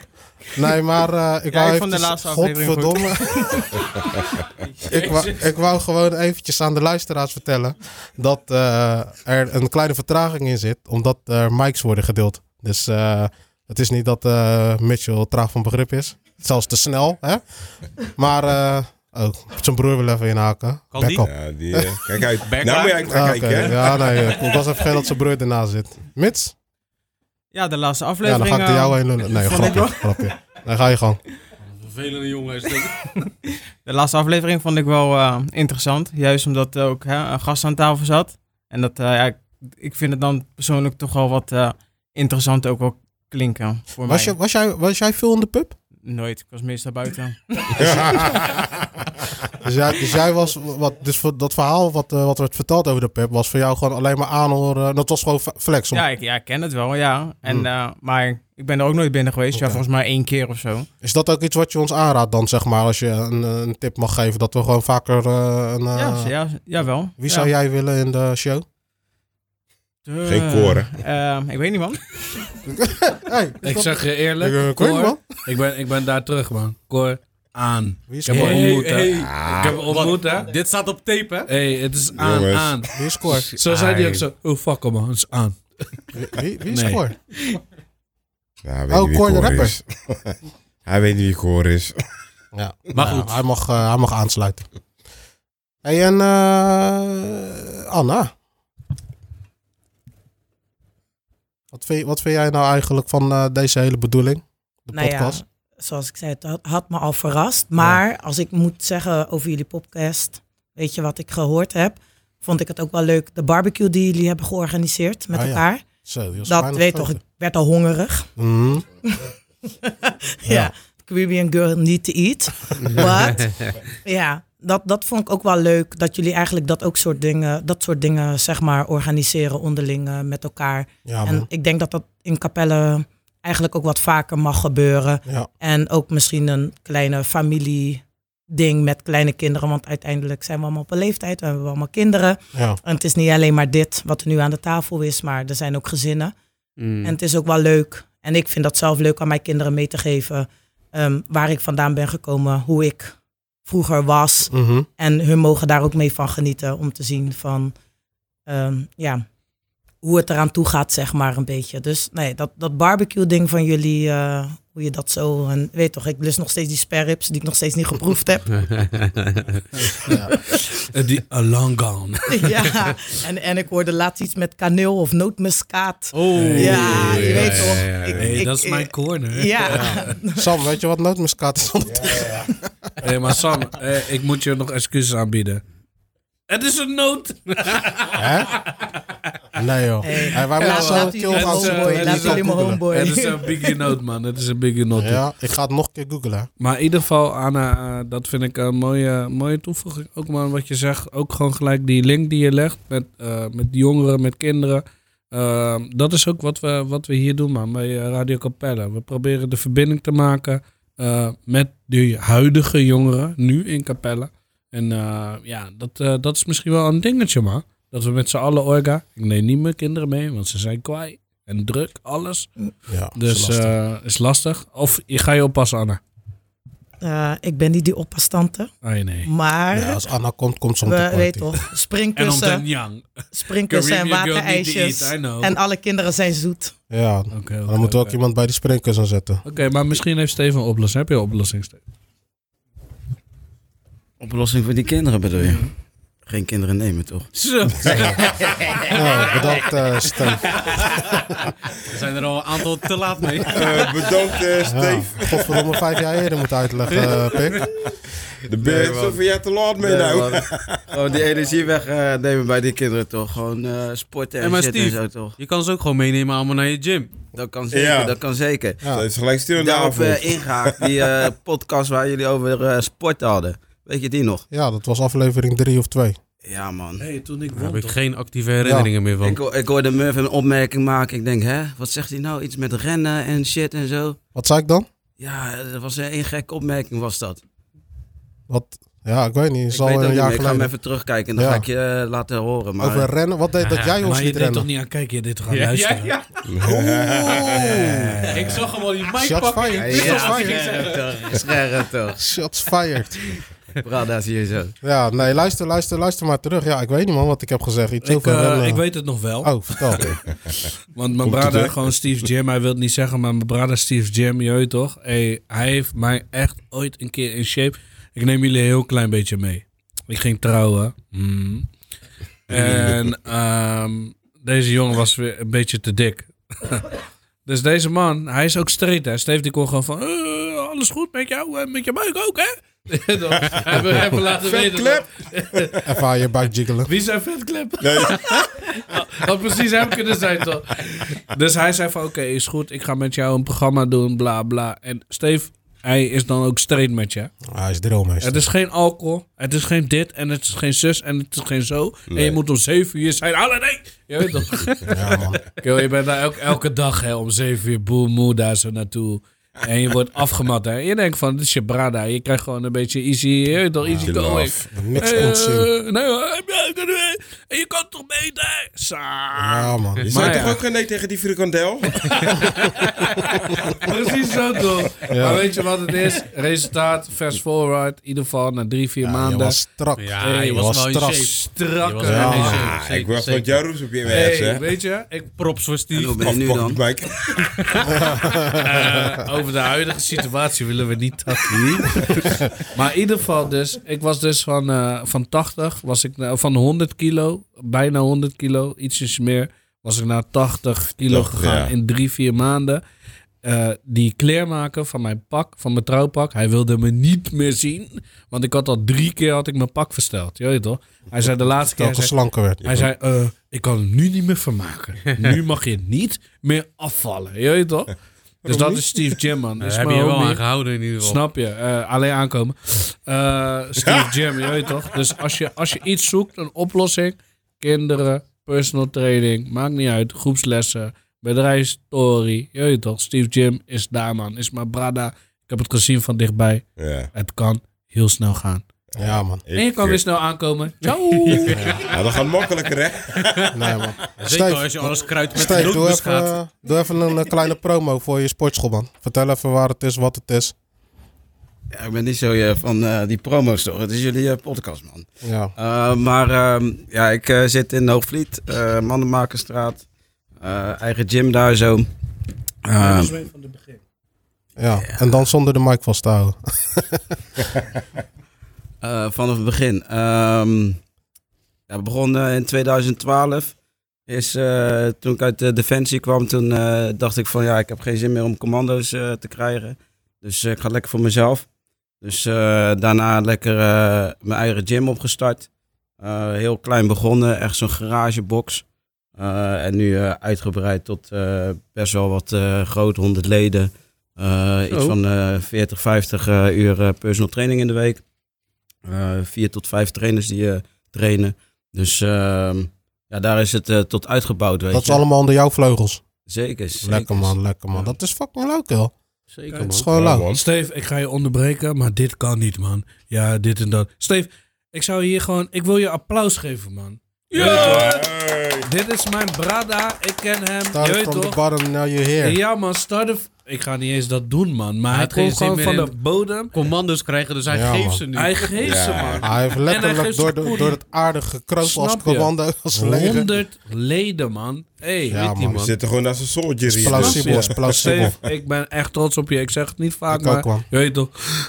Nee, maar eh, ik Ja, wou ik aflevering goed. Godverdomme. ik, wou, ik wou gewoon eventjes aan de luisteraars vertellen dat er een kleine vertraging in zit, omdat er mics worden gedeeld. Dus eh, het is niet dat Mitchell traag van begrip is. Zelfs te snel, hè? Maar, eh oh, zijn broer wil even inhaken. Kan Back die? up. Ja, die, eh, kijk uit. Back nou moet je gaan Ah, kijken? Ja, nee, ik was even vergeten dat zijn broer ernaast zit. Mits? Ja, de laatste Ja, aflevering. dan ga ik er eh, jou heen lullen. Nee, grapje, grapje. Dan ga je gang. Vervelende jongen. is dit. De laatste aflevering vond ik wel eh, interessant. Juist omdat er ook hè, een gast aan tafel zat. En dat, eh, ja, ik, vind het dan persoonlijk toch wel wat eh, interessant ook wel klinken voor Was, mij. je, was, jij, was jij veel in de pub? Nooit, ik was meestal buiten. dus, jij, dus jij was, wat, dus voor dat verhaal wat, eh, wat werd verteld over de pub, was voor jou gewoon alleen maar aanhoren. Dat was gewoon flex. Om, Ja, ik, ja, ik ken het wel, ja. En, Hmm. eh, maar ik ben er ook nooit binnen geweest. Ja, volgens mij één keer of zo. Is dat ook iets wat je ons aanraadt dan, zeg maar, als je een, een tip mag geven? Dat we gewoon vaker eh, een... eh, ja, ja, jawel. Wie ja. zou jij willen in de show? Eh, Geen koren. eh, ik weet niet, man. Hey, Ik zeg je eerlijk, Ik, eh, man. ik, ben, ik ben daar terug, man. Cor, aan. Wie is Ik heb Cor? ontmoet, hè. hey. Ik heb hem ontmoet, hè. Dit staat op tape, hè? hey, het is aan, Jongens. aan. Wie is Cor? Zo zei hij ook zo, oh fuck hem, man, het is aan. Wie, wie, wie is Nee. Ja, weet Oh, niet wie Cor de rapper. is. hij weet niet wie Cor is. Ja, Maar nou, goed. hij, mag, eh, hij mag aansluiten. Hey, en eh, Anna. Wat vind, wat vind jij nou eigenlijk van eh, deze hele bedoeling? De Nou ja, podcast? zoals ik zei, het had, had me al verrast. Maar als ik moet zeggen over jullie podcast, weet je wat ik gehoord heb, vond ik het ook wel leuk. De barbecue die jullie hebben georganiseerd met Ah, ja. elkaar. Zo, die was Dat weet toch, ik werd al hongerig. Mhm. ja. Caribbean girl need to eat. But, ja, dat, dat vond ik ook wel leuk. Dat jullie eigenlijk dat ook soort dingen, dat soort dingen zeg maar organiseren onderling eh, met elkaar. Ja, en ik denk dat dat in Capelle eigenlijk ook wat vaker mag gebeuren. Ja. En ook misschien een kleine familie ding met kleine kinderen. Want uiteindelijk zijn we allemaal op een leeftijd. We hebben allemaal kinderen. Ja. En het is niet alleen maar dit wat er nu aan de tafel is. Maar er zijn ook gezinnen. Mm. En het is ook wel leuk. En ik vind dat zelf leuk aan mijn kinderen mee te geven. ehm, waar ik vandaan ben gekomen. Hoe ik vroeger was. Mhm. En hun mogen daar ook mee van genieten. Om te zien van... ehm, ja, hoe het eraan toe gaat, zeg maar, een beetje. Dus nee, dat, dat barbecue ding van jullie... eh, hoe je dat zo... En weet toch, ik lust nog steeds die sperrips die ik nog steeds niet geproefd heb. Eh, Die long gone. ja, en, en ik hoorde laatst iets met kaneel of nootmuskaat. Oh. Ja, je weet toch. ja, ja. ik- Hey, ik- dat is mijn corner. Ja, Sam, weet je wat nootmuskaat is? Hey, maar Sam, eh, ik moet je nog excuses aanbieden. Het is een nood. Hè? Nee joh. Hey, Hey, wij laat- zo kill laat jullie mijn homeboy. Het is een biggie note, man. Het is een biggie note. Ja, ik ga het nog een keer googlen. Maar in ieder geval, Anna, eh, dat vind ik een mooie, mooie toevoeging. Ook man, wat je zegt, ook gewoon gelijk die link die je legt met, eh, met jongeren, met kinderen. Eh, dat is ook wat we, wat we hier doen, man, bij Radio Capella. We proberen de verbinding te maken eh, met de huidige jongeren, nu in Capella. En eh, ja, dat, eh, dat is misschien wel een dingetje, man. Dat we met z'n allen orga. Ik neem niet mijn kinderen mee, want ze zijn kwaai en druk, alles. Ja, Dus is lastig. eh is lastig. Of je ga je oppassen, Anna? Eh, ik ben niet die oppastante, Ah, nee. maar ja, als Anna komt, komt ze om we te weten party. toch, En om springkussen, Yang. springkussen en waterijsjes. En alle kinderen zijn zoet. Ja, Oké, oké, dan moet er ook iemand bij die springkussen zetten. Oké, maar misschien heeft Steven een oplossing. Heb je een oplossing, Steven? Oplossing voor die kinderen bedoel je? Geen kinderen nemen, toch? Zo. Ja, bedankt uh, Steve. Er zijn er al een aantal te laat mee. Eh, bedankt, eh Ja, Steve. godverdomme vijf jaar eerder moeten uitleggen, eh, Pik. De zoveel jaar te laat mee Nee, nou. Gewoon die energie wegnemen bij die kinderen, toch? Gewoon eh, sporten en En zo, toch? Je kan ze ook gewoon meenemen allemaal naar je gym. Dat kan zeker, Ja. dat kan zeker. Ja. Dat is gelijk Daarop eh, ingehaakt, die podcast waar jullie over eh, sport hadden. Weet je die nog? ja, dat was aflevering drie of twee. Ja, man. hey, toen ik Daar won, heb ik geen actieve herinneringen meer van. Ik, ik hoorde Murph een opmerking maken. Ik denk, hè, wat zegt hij nou? Iets met rennen en shit en zo. Wat zei ik dan? Ja, dat was een, een gekke opmerking was dat. Wat? Ja, ik weet niet. Ik weet een niet jaar meer. Ik ga hem even terugkijken en dan Ja. ga ik je eh, laten horen. Maar, Over rennen? Wat deed dat jij ons Maar je niet deed toch rennen? niet aan kijken, je deed toch aan luisteren? Ik zag hem al die mic Shots pakken. fired. Ja, Shots fired. scherp toch, scherp toch. Shots fired. Brada, zie je zo. Ja, nee, luister, luister, luister maar terug. Ja, ik weet niet man wat ik heb gezegd. Iets Ik, over eh, ik weet het nog wel. Oh, vertel. Want mijn terug. gewoon Steve Jim, hij wil het niet zeggen, maar mijn brother Steve Jim, je weet toch? Hey, hij heeft mij echt ooit een keer in shape. Ik neem jullie een heel klein beetje mee. Ik ging trouwen. Hmm. En ehm, deze jongen was weer een beetje te dik. dus deze man, hij is ook straight. Hè? Steve die kon gewoon van, "Eh, alles goed met jou en met je buik ook, hè? Dan hebben we even laten weten. dat- Even aan je buik jiggelen. wie zijn vetklep? Dat precies hem kunnen zijn toch? Dus hij zei van oké, is goed. Ik ga met jou een programma doen, bla bla. En Steve, hij is dan ook straight met je. Ah, hij is drillmeester. Het is geen alcohol, het is geen dit en het is geen zus en het is geen zo. En je moet om zeven uur zijn. Alle nee! Je weet toch? Ja, man. Je bent daar elke, elke dag hè, om zeven uur boel moe daar zo naartoe. En je wordt afgemat. Hè. Je denkt van, dit is je brada. Je krijgt gewoon een beetje easy, toch, easy going. Niks Hey, ontzien. eh, nee, hoor. En je kan toch beter? Sa. Ja, man. Je zei ja. toch ook geen nee tegen die frikandel? Precies zo toch. Ja. Maar weet je wat het is? Resultaat, fast forward, in ieder geval na drie, vier Ja, je maanden. was strak. Ja, je was, was strak. Strak. Was Ja. ik wat jouw roes op je Hey, werk, hè? weet je, ik, Props voor En Steve. hoe ben je nu dan? over de huidige situatie willen we niet maar in ieder geval dus, ik was dus van, eh, van 80, was ik van 100 kilo, bijna 100 kilo, ietsjes meer, was ik naar 80 kilo Toch, gegaan ja. in drie, vier maanden. Eh, die kleermaker van mijn pak, van mijn trouwpak, hij wilde me niet meer zien. Want ik had al drie keer had ik mijn pak versteld. Je weet toch? Hij zei de laatste keer... Hij zei- slanker werd. hij zei, eh, ik kan het nu niet meer vermaken. nu mag je niet meer afvallen. Je weet toch? Dus dat is Steve Jim, man. Daar Is heb je wel aan gehouden in ieder geval. Snap je? Eh, alleen aankomen. Eh, Steve Jim, je weet toch? Dus als je, als je iets zoekt, een oplossing. Kinderen, personal training, maakt niet uit. Groepslessen, bedrijfsstory. Je weet toch? Steve Jim is daar, man. Is mijn brada. Ik heb het gezien van dichtbij. Ja. Het kan heel snel gaan. Ja, man. En je kan weer snel aankomen. Ciao! Ja, dat gaat makkelijker, hè? Nee, man. Zeker Steve, als je alles kruidt met Steve, doe even, nootmuskaat. doe even een eh, kleine promo voor je sportschool, man. Vertel even waar het is, wat het is. Ja, ik ben niet zo eh, van eh, die promo's toch. Het is jullie eh, podcast, man. Ja. Eh, maar ehm, ja, ik eh, zit in Hoogvliet, eh Mannenmakerstraat. Eh, eigen gym daar zo. Ehm, van het begin. Ja, en dan zonder de mic vast te houden. Eh, vanaf het begin. Ehm ja, we begonnen in 2012. Is, eh, toen ik uit de Defensie kwam, toen eh, dacht ik van ja, ik heb geen zin meer om commando's te krijgen. Dus ik ga lekker voor mezelf. Dus daarna lekker mijn eigen gym opgestart. Heel klein begonnen, echt zo'n garagebox. En nu uitgebreid tot best wel wat groot, 100 leden. Iets van eh 40, 50 eh, uur personal training in de week. Eh vier tot vijf trainers die eh, trainen. Dus ehm, ja, daar is het eh, tot uitgebouwd. Weet Dat is je. allemaal onder jouw vleugels. Zeker, zeker. Lekker man, lekker man. Dat is fucking leuk, joh. Zeker, Dat man. is gewoon Ja, leuk. man. Steve, ik ga je onderbreken, maar dit kan niet, man. Ja, dit en dat. Steve, ik zou hier gewoon... Ik wil je applaus geven, man. Ja! Dit is mijn brada. Ik ken hem. Start from the toch? bottom, now you're here. Ja, man. Start of- Ik ga niet eens dat doen, man. Maar Hij komt gewoon zin van de bodem. Commando's krijgen, dus hij Ja, geeft man. ze nu. Hij geeft ze, man. Hij heeft En hij letterlijk geeft door, ze de, koelie. door het aardige gekropen als Snap je? commando, als leger. 100 leden, man. Hey, Ja, die man. We zitten gewoon naar zijn soldier Is hier. plausibel, is plausibel. Steve, ik ben echt trots op je. Ik zeg het niet vaak, Ik ook, maar man. je weet toch,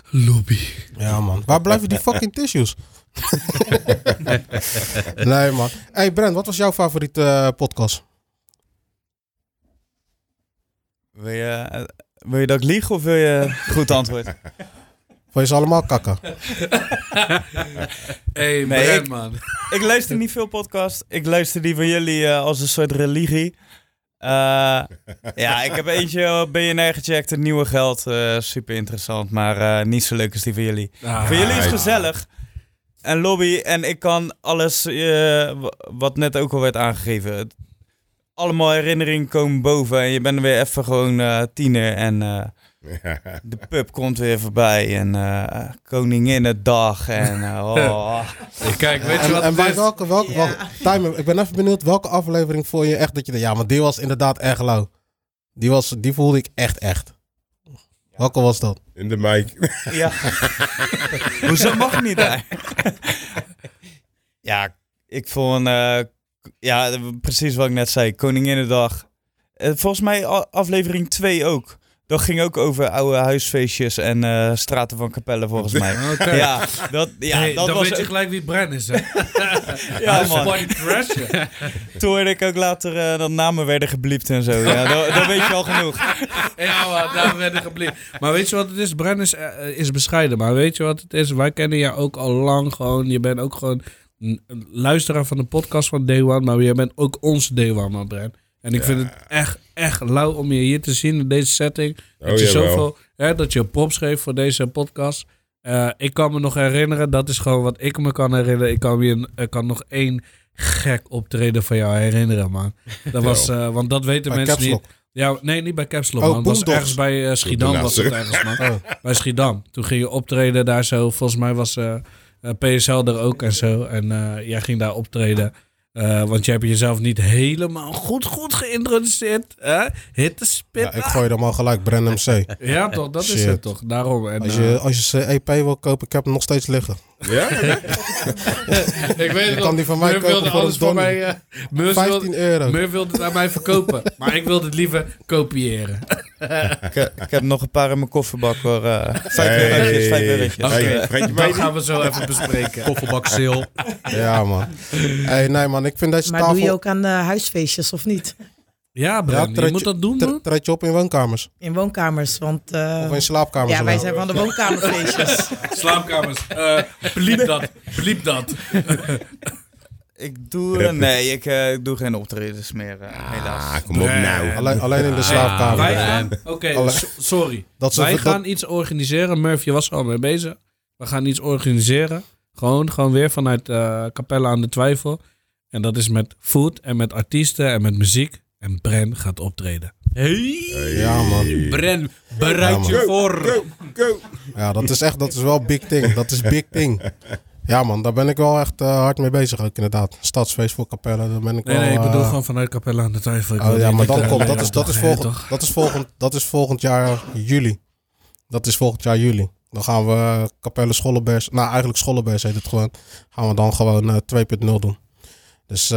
lobby. Ja, man. Waar blijven die fucking tissues? nee, man. Hey, Brent, wat was jouw favoriete eh, podcast? Wil je, eh, wil je dat ik lieg of wil je goed antwoord? Vond je ze allemaal kakken? Hey, Nee, Brent, ik- man. ik luister niet veel podcasts. Ik luister die van jullie eh, als een soort religie. Eh, ja, ik heb eentje op BNR gecheckt, het nieuwe geld. eh, super interessant, maar eh, niet zo leuk als die van jullie. Ah, Voor jullie is gezellig. En lobby en ik kan alles, eh, wat net ook al werd aangegeven. Allemaal herinneringen komen boven en je bent weer even gewoon eh, tiener. En eh, de pub komt weer voorbij en eh Koninginnedag en oh. Kijk, weet je En, wat en het bij welke, welke, Ja. welke- Timer, ik ben even benieuwd, welke aflevering vond je echt dat je ja, maar die was inderdaad echt lauw. Die, was, die voelde ik echt, echt. Welke was dat? In de mic. Ja. Hoezo mag niet daar? ja, ik vond... ja, precies wat ik net zei. Koninginnedag. Eh, volgens mij aflevering 2 ook. Dat ging ook over oude huisfeestjes en eh, straten van Capelle, volgens mij. Ja, dat, ja, Hey, dat dan was... weet je gelijk wie Brent is, hè? ja, man. Toen hoorde ik ook later eh, dat namen werden gebliept en zo. Ja, dat, dat weet je al genoeg. Ja, maar daar werden gebleven. Maar weet je wat het is? Bren is, is bescheiden. Maar weet je wat het is? Wij kennen jou ook al lang gewoon. Je bent ook gewoon een een luisteraar van de podcast van Day One. Maar je bent ook ons Day One, man, Bren. En ik vind het echt, echt lauw om je hier te zien in deze setting. Dat Oh, je jawel. zoveel, hè, dat je props geeft voor deze podcast. Eh, ik kan me nog herinneren, dat is gewoon wat ik me kan herinneren. Ik kan, een- ik kan nog één gek optreden van jou herinneren, man. Dat was, eh, want dat weten Bij mensen niet. Ja, nee, niet bij Caps Lock, Oh, man. Het was ergens bij eh, Schiedam was het ergens, man. Oh. Bij Schiedam. Toen ging je optreden daar zo. Volgens mij was PSL er ook en zo. En eh, jij ging daar optreden. Eh, want je hebt jezelf niet helemaal goed, goed geïntroduceerd. hè? Hit the spit. Ja, ik gooi hem al gelijk, Brand MC. Ja, toch? Dat is het toch? Daarom. En, Als eh, je, als je zijn EP wil kopen, ik heb hem nog steeds liggen. Ja? ik weet het kan die van mij kopen wilde voor alles voor mij... eh, Murph 15 wilde, euro. Murph wilde het aan mij verkopen. maar ik wilde het liever kopiëren. Ik, heb- ik heb nog een paar in mijn kofferbak hoor. eh vijf Hey. eurotjes, vijf. Oké, gaan we zo even bespreken. Kofferbak sale. Ja, man. Hey, nee, man. Ik vind deze Maar tafel... doe je ook aan de huisfeestjes of niet? Ja, Ja, Bren, je moet dat doen, man. treed je op in woonkamers? In woonkamers, want... eh, Of in slaapkamers? ja, wij zijn van de woonkamerfeestjes. Slaapkamers. Eh bliep dat. Bliep dat. Ik doe... nee, ik eh, ik doe geen optredens meer, eh, helaas. Kom op nou. Alleen, alleen in de slaapkamer. Wij gaan... Oké, sorry. Dat ze- Wij dat- gaan iets organiseren. Murph, je was er al mee bezig. We gaan iets organiseren. Gewoon, gewoon weer vanuit eh Capelle aan de Twijfel. En dat is met food en met artiesten en met muziek. En Bren gaat optreden. Hey, Ja, man. Bren, bereid Ja, je voor. Go, go. Ja, dat is echt, dat is wel big thing. Dat is big thing. Ja, man, daar ben ik wel echt eh, hard mee bezig ook inderdaad. Stadsfeest voor Capelle, daar ben ik Nee, wel... nee, ik bedoel eh, gewoon vanuit Capelle aan de Twijfel. Ik Oh ja, maar dan dat, komt, dat is, dat, is volgend, dat, is volgend, dat is volgend jaar juli. Dat is volgend jaar juli. Dan gaan we Capelle Schollenbergs, nou eigenlijk Schollenbergs heet het gewoon, gaan we dan gewoon eh, 2.0 doen. Dus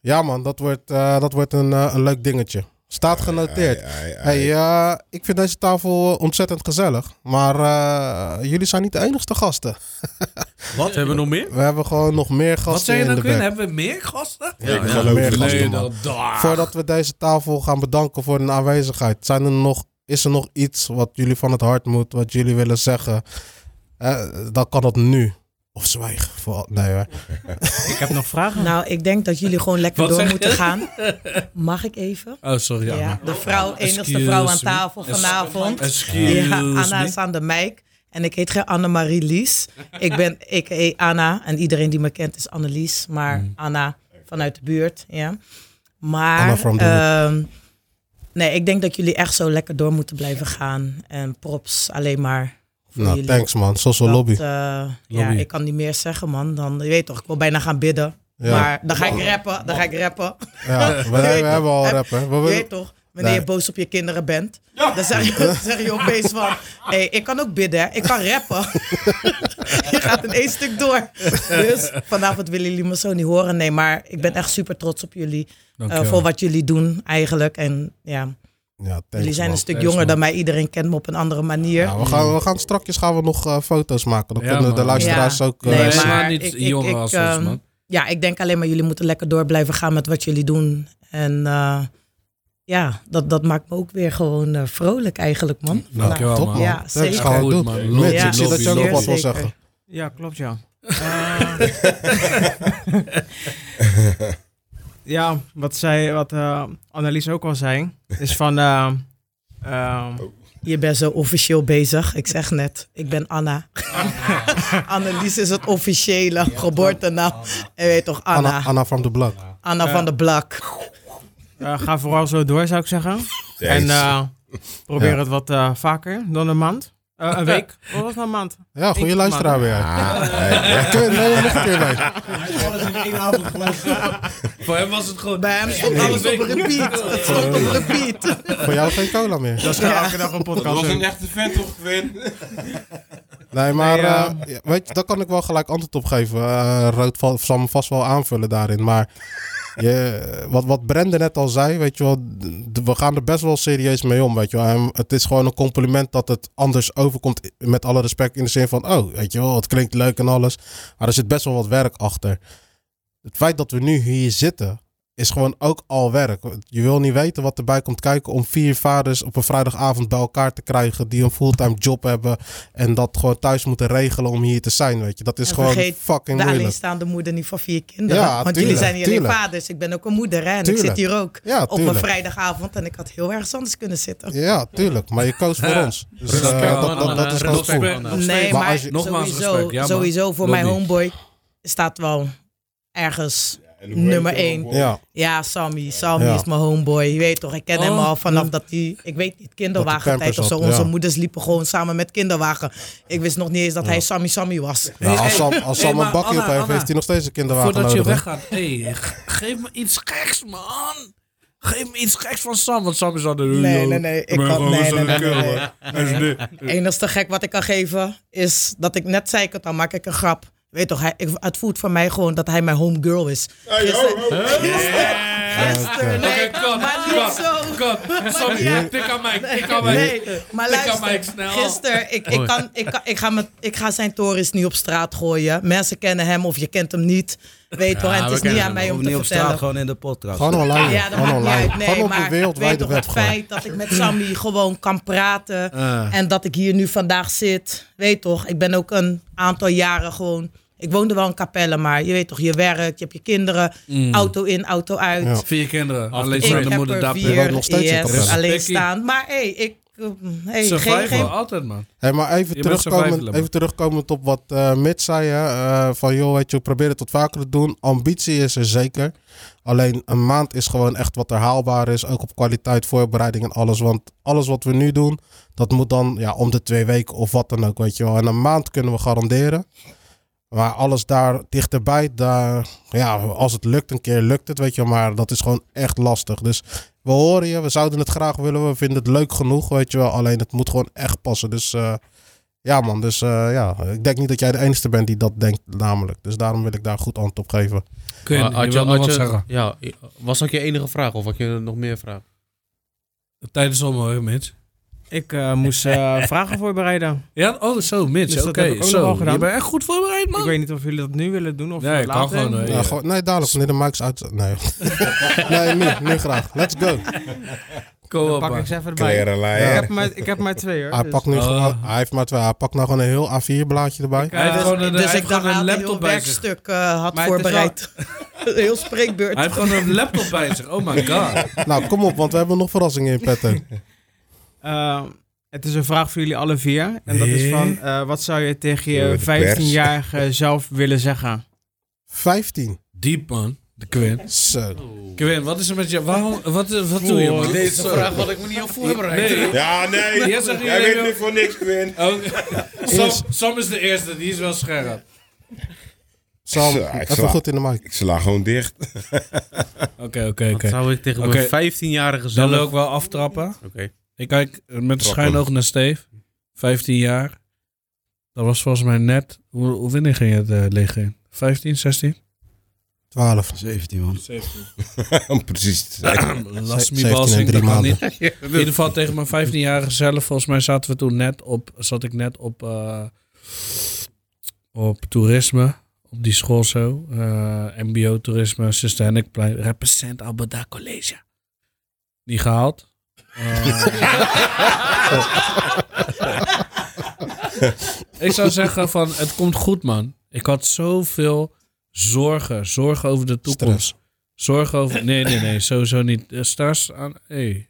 ja man, dat wordt, dat wordt een, een leuk dingetje. Staat genoteerd. Ai, ai, ai. Hey, eh, ik vind deze tafel ontzettend gezellig. Maar eh, jullie zijn niet de enigste gasten. Wat? Hebben we nog meer? We hebben gewoon nog meer gasten Wat zei je in nou, de. Hebben we meer gasten? Ik ja, meer gasten, man. Voordat we deze tafel gaan bedanken voor hun aanwezigheid, zijn er nog, is er nog iets wat jullie van het hart moet, wat jullie willen zeggen? Eh, dan kan dat nu. Of zwijgen. Voor, nee hoor. Ik heb nog vragen. Nou, ik denk dat jullie gewoon lekker Wat door je? moeten gaan. Mag ik even? Oh, sorry. Ja, Anna. de vrouw, enigste Excuse vrouw aan me. tafel vanavond. Excuse Ja, Anna me. is aan de mic. En ik heet geen Annemarie Lies. Ik ben a.k.a. Anna. En iedereen die me kent is Annelies. Maar Hmm. Anna vanuit de buurt. Ja. Maar ehm, nee, ik denk dat jullie echt zo lekker door moeten blijven gaan. En props alleen maar Nou, jullie. thanks man. Social lobby. eh, ja, Lobby. ik kan niet meer zeggen, man. Dan, je weet toch, ik wil bijna gaan bidden. Ja. Maar dan ga ik rappen, dan ga ik rappen. Ja, we, hebben al toch, rap, hè. We Je weet toch, wanneer Nee. je boos op je kinderen bent, dan zeg je, dan zeg je opeens van... hey, ik kan ook bidden, hè. ik kan rappen. je gaat in één stuk door. Dus vanavond willen jullie me zo niet horen. Nee, maar ik ben echt super trots op jullie. eh, voor wat jullie doen eigenlijk. En ja, Ja, thanks, jullie zijn man. een stuk Thanks, jonger man. dan mij. Iedereen kent me op een andere manier. Ja, we, gaan, we gaan strakjes gaan we nog eh, foto's maken. Dan Ja, kunnen de luisteraars Ja. ook eh, Nee, maar niet ik- ik- jonger ik, als ons, ehm, man. Ja, ik denk alleen maar jullie moeten lekker door blijven gaan met wat jullie doen. En eh, ja, dat, dat maakt me ook weer gewoon eh, vrolijk eigenlijk, man. Dankjewel, Top, man. man. Ja, zeker. Goed, doen. man. Ik zie dat je ook nog wat wil zeker. zeggen. Ja, klopt ja. Eh, ja, wat, zij, wat eh, Annelies ook al zei, is van... eh, eh, Je bent zo officieel bezig. Ik zeg net, ik ben Anna. Annelies is het officiële geboortenaam. En weet toch, Anna. Anna, Anna from the block. Anna van de Blak. ga vooral zo door, zou ik zeggen. En eh, probeer Ja. het wat eh, vaker dan een maand. Eh, een week. Wat was nou een maand? Ja, goede luisteraar weer. Kun je neem nog een keer mee. Voor hem was het gewoon... Bij hem stond alles op repeat. Het stond op repeat. Voor jou geen cola meer. Dat is elke dag een Dat podcast. was doen. een echte vent toch, Quinn? Nee, maar Nee, ja. eh, weet je, daar kan ik wel gelijk antwoord op geven. Eh Rood zal me vast wel aanvullen daarin. Maar je, wat, wat Brenda net al zei, weet je wel, we gaan er best wel serieus mee om, weet je wel. En het is gewoon een compliment dat het anders overkomt, met alle respect, in de zin van, oh, weet je wel, het klinkt leuk en alles. Maar er zit best wel wat werk achter. Het feit dat we nu hier zitten, is gewoon ook al werk. Je wil niet weten wat erbij komt kijken om vier vaders op een vrijdagavond bij elkaar te krijgen die een fulltime job hebben en dat gewoon thuis moeten regelen om hier te zijn, weet je. Dat is En gewoon vergeet fucking De moeilijk. alleenstaande moeder niet van vier kinderen. Ja, Want jullie tuurlijk, zijn niet alleen tuurlijk. vaders. Ik ben ook een moeder hè. En Tuurlijk. ik zit hier ook. Ja, op een vrijdagavond. En ik had heel ergens anders kunnen zitten. Ja, tuurlijk. Maar je koos voor ons. Dus eh, dat, dat, dat is gewoon cool. Nee, Maar je- Nogmaals sowieso, respect, ja, man. sowieso voor mijn homeboy staat wel ergens nummer één. Ja, Ja, Sammy. Sammy Ja. is mijn homeboy. Je weet toch, ik ken hem Oh, al vanaf dat hij, ik weet niet, kinderwagentijd of zo. Onze ja. moeders liepen gewoon samen met kinderwagen. Ik wist nog niet eens dat hij Sammy Sammy was. nou, als Sam, als Sam een bakje op heeft, heeft hij nog steeds een kinderwagen Voordat je nodig. weggaat, hey, geef me iets geks, man. Geef me iets geks van Sam, want Sam is al de... Nee, nee, nee, ik kan- nee, nee, nee, nee. Het enigste gek wat ik kan geven is dat ik net zei, ik het, dan maak ik een grap. Weet toch, hij, ik, het voelt voor mij gewoon dat hij mijn homegirl is. Gisteren, nee, Oké, cut, maar niet cut, zo. cut. Sorry, tik aan mij, tik aan mij. Nee, maar Tik aan mij, luister, snel. gisteren, ik, ik, kan, ik, kan, ik, ga met, ik ga zijn tories niet op straat gooien. Mensen kennen hem of je kent hem niet. Weet toch, en het we is niet aan mij om te niet op straat, vertellen. gewoon in de podcast. Gewoon online. Ja, dat gewoon maakt niet online. uit. Nee, gewoon op maar de weet wereldwijde toch, web het feit dat ik met Sammy gewoon kan praten Ah. en dat ik hier nu vandaag zit. Weet toch, ik ben ook een aantal jaren gewoon... Ik woonde wel in Capelle, maar je weet toch, je werkt, je hebt je kinderen, auto in, auto uit. Ja. Vier kinderen, alleen zijn de moeder er dapper. Je nog steeds in yes, Capelle. alleen staan. Maar hey, ik... eh, Hey, geen, Survival, geen, altijd man. Hey, maar even survivalen, even terugkomend op wat eh Mitch zei. Hè, eh, van joh, weet je, we proberen het wat vaker te doen. Ambitie is er zeker. Alleen een maand is gewoon echt wat er haalbaar is. Ook op kwaliteit, voorbereiding en alles. Want alles wat we nu doen, dat moet dan ja, om de twee weken of wat dan ook, weet je wel. En een maand kunnen we garanderen. Maar alles daar dichterbij, daar, ja, als het lukt een keer, lukt het, weet je wel. Maar dat is gewoon echt lastig. Dus we horen je, we zouden het graag willen. We vinden het leuk genoeg, weet je wel. Alleen het moet gewoon echt passen. Dus eh, ja man, dus eh, ja, ik denk niet dat jij de enige bent die dat denkt namelijk. Dus daarom wil ik daar goed antwoord op geven. Kun je, nog wat zeggen? Ja, was dat je enige vraag of had je nog meer vragen? Tijdens zomer, Mitch. Ik eh, moest eh, vragen voorbereiden. Ja, oh zo, Mitch. Dus Oké, ik zo. nog al gedaan. Je bent echt goed voorbereid, man. Ik weet niet of jullie dat nu willen doen of Nee, ik kan later. gewoon, Ja, gewoon, nee, dadelijk. Wanneer de mics uit... Nee. nee, nu. Nu graag. Let's go. Kom op, pak man. ik ze even erbij. Ik, heb maar, ik heb maar twee hoor. Hij dus- pakt nu Oh. gewoon... Hij heeft maar twee. Hij pakt nou gewoon een heel A4-blaadje erbij. Hij heeft Dus- gewoon een, dus hij heeft ik dacht gewoon een laptop bij zich. werkstuk eh, had Maar voorbereid. een heel spreekbeurt. Hij heeft gewoon een laptop bij zich. Oh my god. Nou, kom op, want we hebben nog verrassingen in petto. Eh, het is een vraag voor jullie alle vier. En dat is van, eh, wat zou je tegen je de pers. 15-jarige zelf willen zeggen? 15. Diep, man. De Quinn. Zo. Quinn, wat is er met je... Waarom, wat, wat doe je, man? Deze Zo. vraag had ik me niet al voorbereid. Nee. Ja, nee. Jij zegt Jij jullie- weet niet voor niks, Quinn. Oh, Sam, Sam is de eerste, die is wel scherp. Sam, ik even sla- goed in de mic. Ik sla gewoon dicht. Oké, oké, Wat oké. zou ik tegen mijn 15-jarige Dan zelf... wil ik wel aftrappen. Oké. Ik kijk met een schuin oog naar Steve. 15 jaar. Dat was volgens mij net... Hoe, hoe wanneer ging je het uh, leeg 15, 16? 12. 17 man. 17. Om precies te zijn. Last me 17 en balsing, drie dat kan maanden. niet. In ieder geval tegen mijn 15-jarige zelf. Volgens mij zaten we toen net op... Zat ik net op... eh, op toerisme. Op die school zo. eh, MBO toerisme. Sister Hennekplein. Represent Albeda College. Die gehaald. Eh, ik zou zeggen van, het komt goed man. Ik had zoveel zorgen. Zorgen over de toekomst. Stress. Zorgen over... Nee, nee, nee. Sowieso niet. Eh, Stress aan... Hey.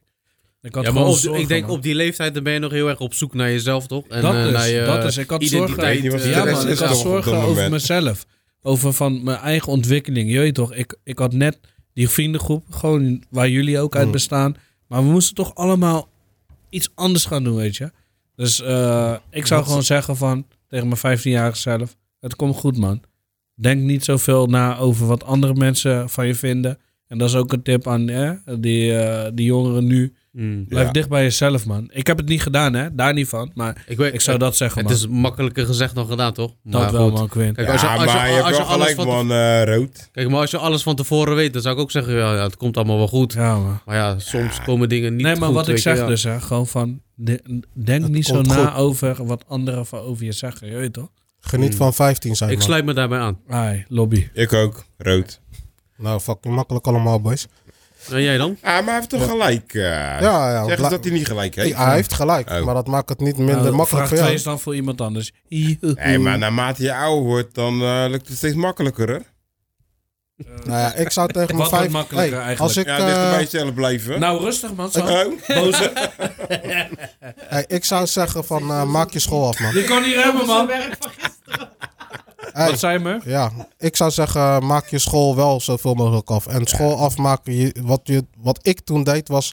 Ik had Ja, maar gewoon op, zorgen, ik denk man. op die leeftijd dan ben je nog heel erg op zoek naar jezelf, toch? En dat eh, is, naar je dat is. Ik had zorgen, ja, man, ik had zorgen over moment. mezelf. Over van mijn eigen ontwikkeling. Je weet toch, ik, ik had net die vriendengroep, gewoon waar jullie ook uit Mm. bestaan. Maar we moesten toch allemaal iets anders gaan doen, weet je. Dus eh, ik zou Wat- gewoon zeggen van, tegen mijn 15-jarige zelf, het komt goed man. Denk niet zoveel na over wat andere mensen van je vinden. En dat is ook een tip aan eh, die, eh, die jongeren nu. Mm. Blijf Ja. dicht bij jezelf, man. Ik heb het niet gedaan, hè. Daar niet van. Maar Ik, weet, ik zou dat zeggen, Het man. is makkelijker gezegd dan gedaan, toch? dat Maar wel, goed. man, Quinn. Kijk, als je, als je, maar je hebt als je wel alles gelijk, van man, eh, Rood. Kijk, maar als je alles van tevoren weet, dan zou ik ook zeggen, ja, ja, het komt allemaal wel goed. Ja, man. Maar ja, soms komen dingen niet nee, maar goed, wat ik je, zeg ja. dus, hè, gewoon van, de- denk niet zo na goed. over wat anderen van over je zeggen, je weet toch? Geniet van 15 zijn, Ik man. sluit me daarbij aan. Ai, lobby. Ik ook, Rood. Nou, fucking makkelijk allemaal, boys. En jij dan? Ah, maar hij heeft toch gelijk. eh Ja, ja. Zeg dat hij niet gelijk heeft. Hij heeft gelijk, Oh. maar dat maakt het niet minder Nou, makkelijk voor 2 jou. is dan voor iemand anders. Nee, maar naarmate je ouder wordt, dan eh, lukt het steeds makkelijker, hè? Nou ja, ik zou tegen mijn vijf... makkelijker Hey, eigenlijk? als ik, Ja, dichter eh, bij jezelf blijven. Nou, rustig man, zo. Oh. Boze. hey, ik zou zeggen van eh, maak je school af, man. Je kan niet remmen, man. Hey, Wat zei me? ja, ik zou zeggen maak je school wel zoveel mogelijk af. En school afmaken, je, wat, je, wat ik toen deed was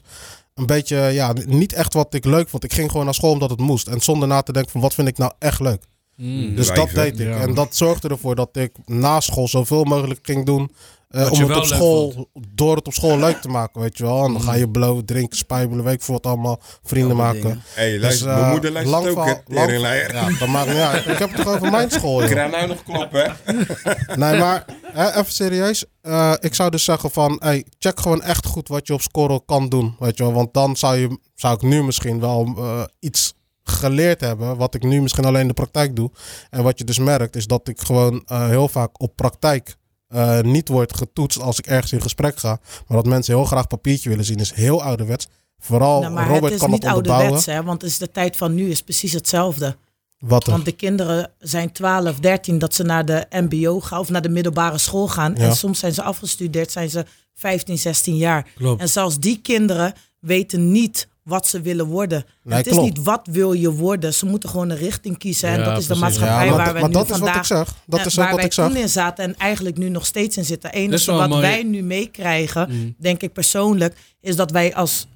een beetje, ja, niet echt wat ik leuk vond. Ik ging gewoon naar school omdat het moest. En zonder na te denken van wat vind ik nou echt leuk. Mm. Dus dat deed ik. Ja. En dat zorgde ervoor dat ik na school zoveel mogelijk ging doen. Eh, om het op school, door het op school leuk te maken, weet je wel. En dan ga je blowen, drinken, spijbelen, weet ik wat allemaal, vrienden Allemaal maken. dingen. Dus, luister, eh, mijn moeder luistert lang ook, hè? verhaal- lang- Teringleier. Ja, dat maakt niet uit. Ik heb het toch over mijn school, Ik ga nou nog kloppen, hè? Nee, maar hè, even serieus. Eh, ik zou dus zeggen van, hey, check gewoon echt goed wat je op school kan doen, weet je wel. Want dan zou, je, zou ik nu misschien wel eh, iets geleerd hebben, wat ik nu misschien alleen in de praktijk doe. En wat je dus merkt, is dat ik gewoon eh, heel vaak op praktijk eh, niet word getoetst als ik ergens in gesprek ga. Maar dat mensen heel graag papiertje willen zien, is heel ouderwets. Vooral Nou, maar Robert het is kan niet het onderbouwen. ouderwets, hè, want het is de tijd van nu is precies hetzelfde. Wat Want de kinderen zijn 12, 13 dat ze naar de mbo gaan of naar de middelbare school gaan. Ja. En soms zijn ze afgestudeerd, zijn ze 15, 16 jaar. Klopt. En zelfs die kinderen weten niet wat ze willen worden. Nee, het is klopt. niet wat wil je worden. Ze moeten gewoon een richting kiezen. en dat is de maatschappij Ja, maar, waar we maar nu dat is wat ik. Dat en is ook waar wat wij ik zeg. toen in zaten en eigenlijk nu nog steeds in zitten. Enige wat mooi. wij nu meekrijgen, Mm. denk ik persoonlijk, is dat wij als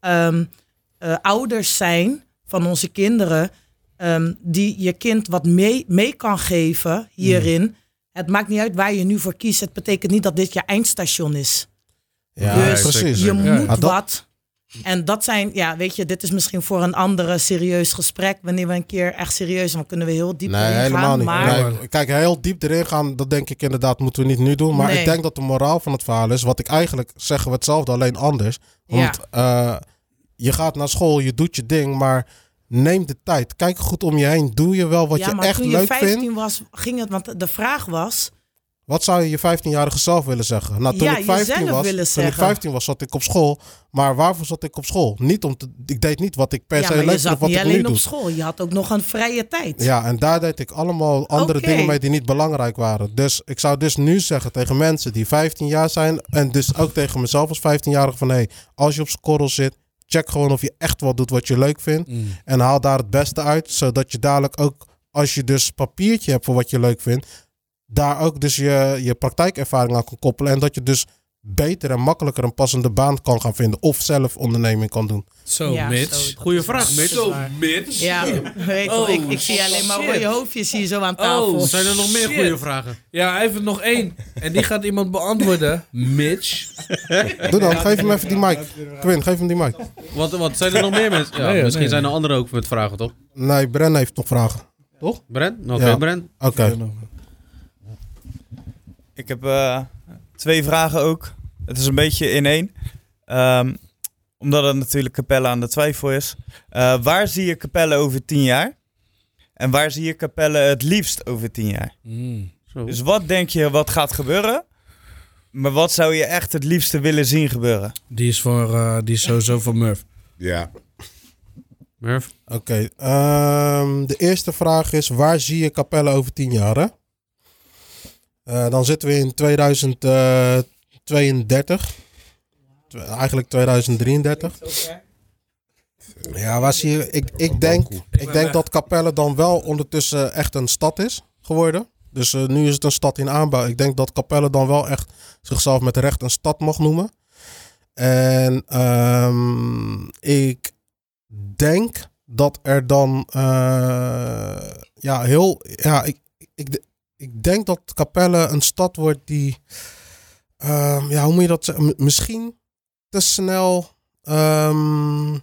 ehm, eh, ouders zijn van onze kinderen, ehm, die je kind wat mee, mee kan geven hierin. Mm. Het maakt niet uit waar je nu voor kiest. Het betekent niet dat dit je eindstation is. Ja, Dus precies. Je Ja. moet wat. En dat zijn, ja, weet je, dit is misschien voor een andere serieus gesprek. Wanneer we een keer echt serieus, dan kunnen we heel diep Nee, erin helemaal gaan. niet. Maar Nee, kijk, heel diep erin gaan, dat denk ik inderdaad moeten we niet nu doen. Maar Nee. ik denk dat de moraal van het verhaal is, wat ik eigenlijk zeggen we hetzelfde, alleen anders. Want eh, je gaat naar school, je doet je ding, maar neem de tijd. Kijk goed om je heen. Doe je wel wat ja, je maar echt toen je leuk 15 vindt. was, ging het, want de vraag was, Wat zou je je 15-jarige zelf willen zeggen? Nou, toen Ja, ik 15 jezelf was, toen zeggen. ik 15 was, zat ik op school. Maar waarvoor zat ik op school? Niet om te, ik deed niet wat ik per se leuk je vind of zat wat niet ik nu alleen doe. op school. Je had ook nog een vrije tijd. Ja, en daar deed ik allemaal andere dingen mee die niet belangrijk waren. Dus ik zou dus nu zeggen tegen mensen die 15 jaar zijn... en dus ook tegen mezelf als 15-jarige van... hey, als je op scorrel zit, check gewoon of je echt wat doet wat je leuk vindt. Mm. En haal daar het beste uit, zodat je dadelijk ook... als je dus papiertje hebt voor wat je leuk vindt... daar ook dus je, je praktijkervaring aan kan koppelen... en dat je dus beter en makkelijker een passende baan kan gaan vinden... of zelf onderneming kan doen. Zo, Ja. Goeie vraag, Mitch. Zo, Mitch. Ja, weet je, Oh, ik, ik zie alleen maar rode hoofdjes hier zo aan tafel. Oh, Zijn er nog meer Shit. goede vragen? Ja, hij heeft er nog één. En die gaat iemand beantwoorden. Mitch. Doe dan, geef hem even die mic. Quinn, geef hem die mic. Wat, wat zijn er nog meer mensen? Ja, Nee, misschien nee. zijn er anderen ook met vragen, toch? Nee, Bren heeft nog vragen. Brent? Oké, Ja. Brent. Oké. Ik heb eh, twee vragen ook. Het is een beetje in één. Ehm, omdat het natuurlijk Capelle aan de twijfel is. Eh, waar zie je Capelle over tien jaar? En waar zie je Capelle het liefst over tien jaar? Mm. Zo. Dus wat denk je wat gaat gebeuren? Maar wat zou je echt het liefste willen zien gebeuren? Die is, voor, eh, die is sowieso voor Murph. Ja. Murph? Oké, ehm, de eerste vraag is: waar zie je Capelle over tien jaar? Hè? Eh, dan zitten we in 2032. Tw- Eigenlijk 2033. Ja, waar zie je? Ik, ik denk, ik denk dat Capelle dan wel ondertussen echt een stad is geworden. Dus eh, nu is het een stad in aanbouw. Ik denk dat Capelle dan wel echt zichzelf met recht een stad mag noemen. En ehm, ik denk dat er dan eh, ja heel ja ik, ik, ik denk dat Capelle een stad wordt die ehm, ja hoe moet je dat zeggen? Misschien te snel ehm,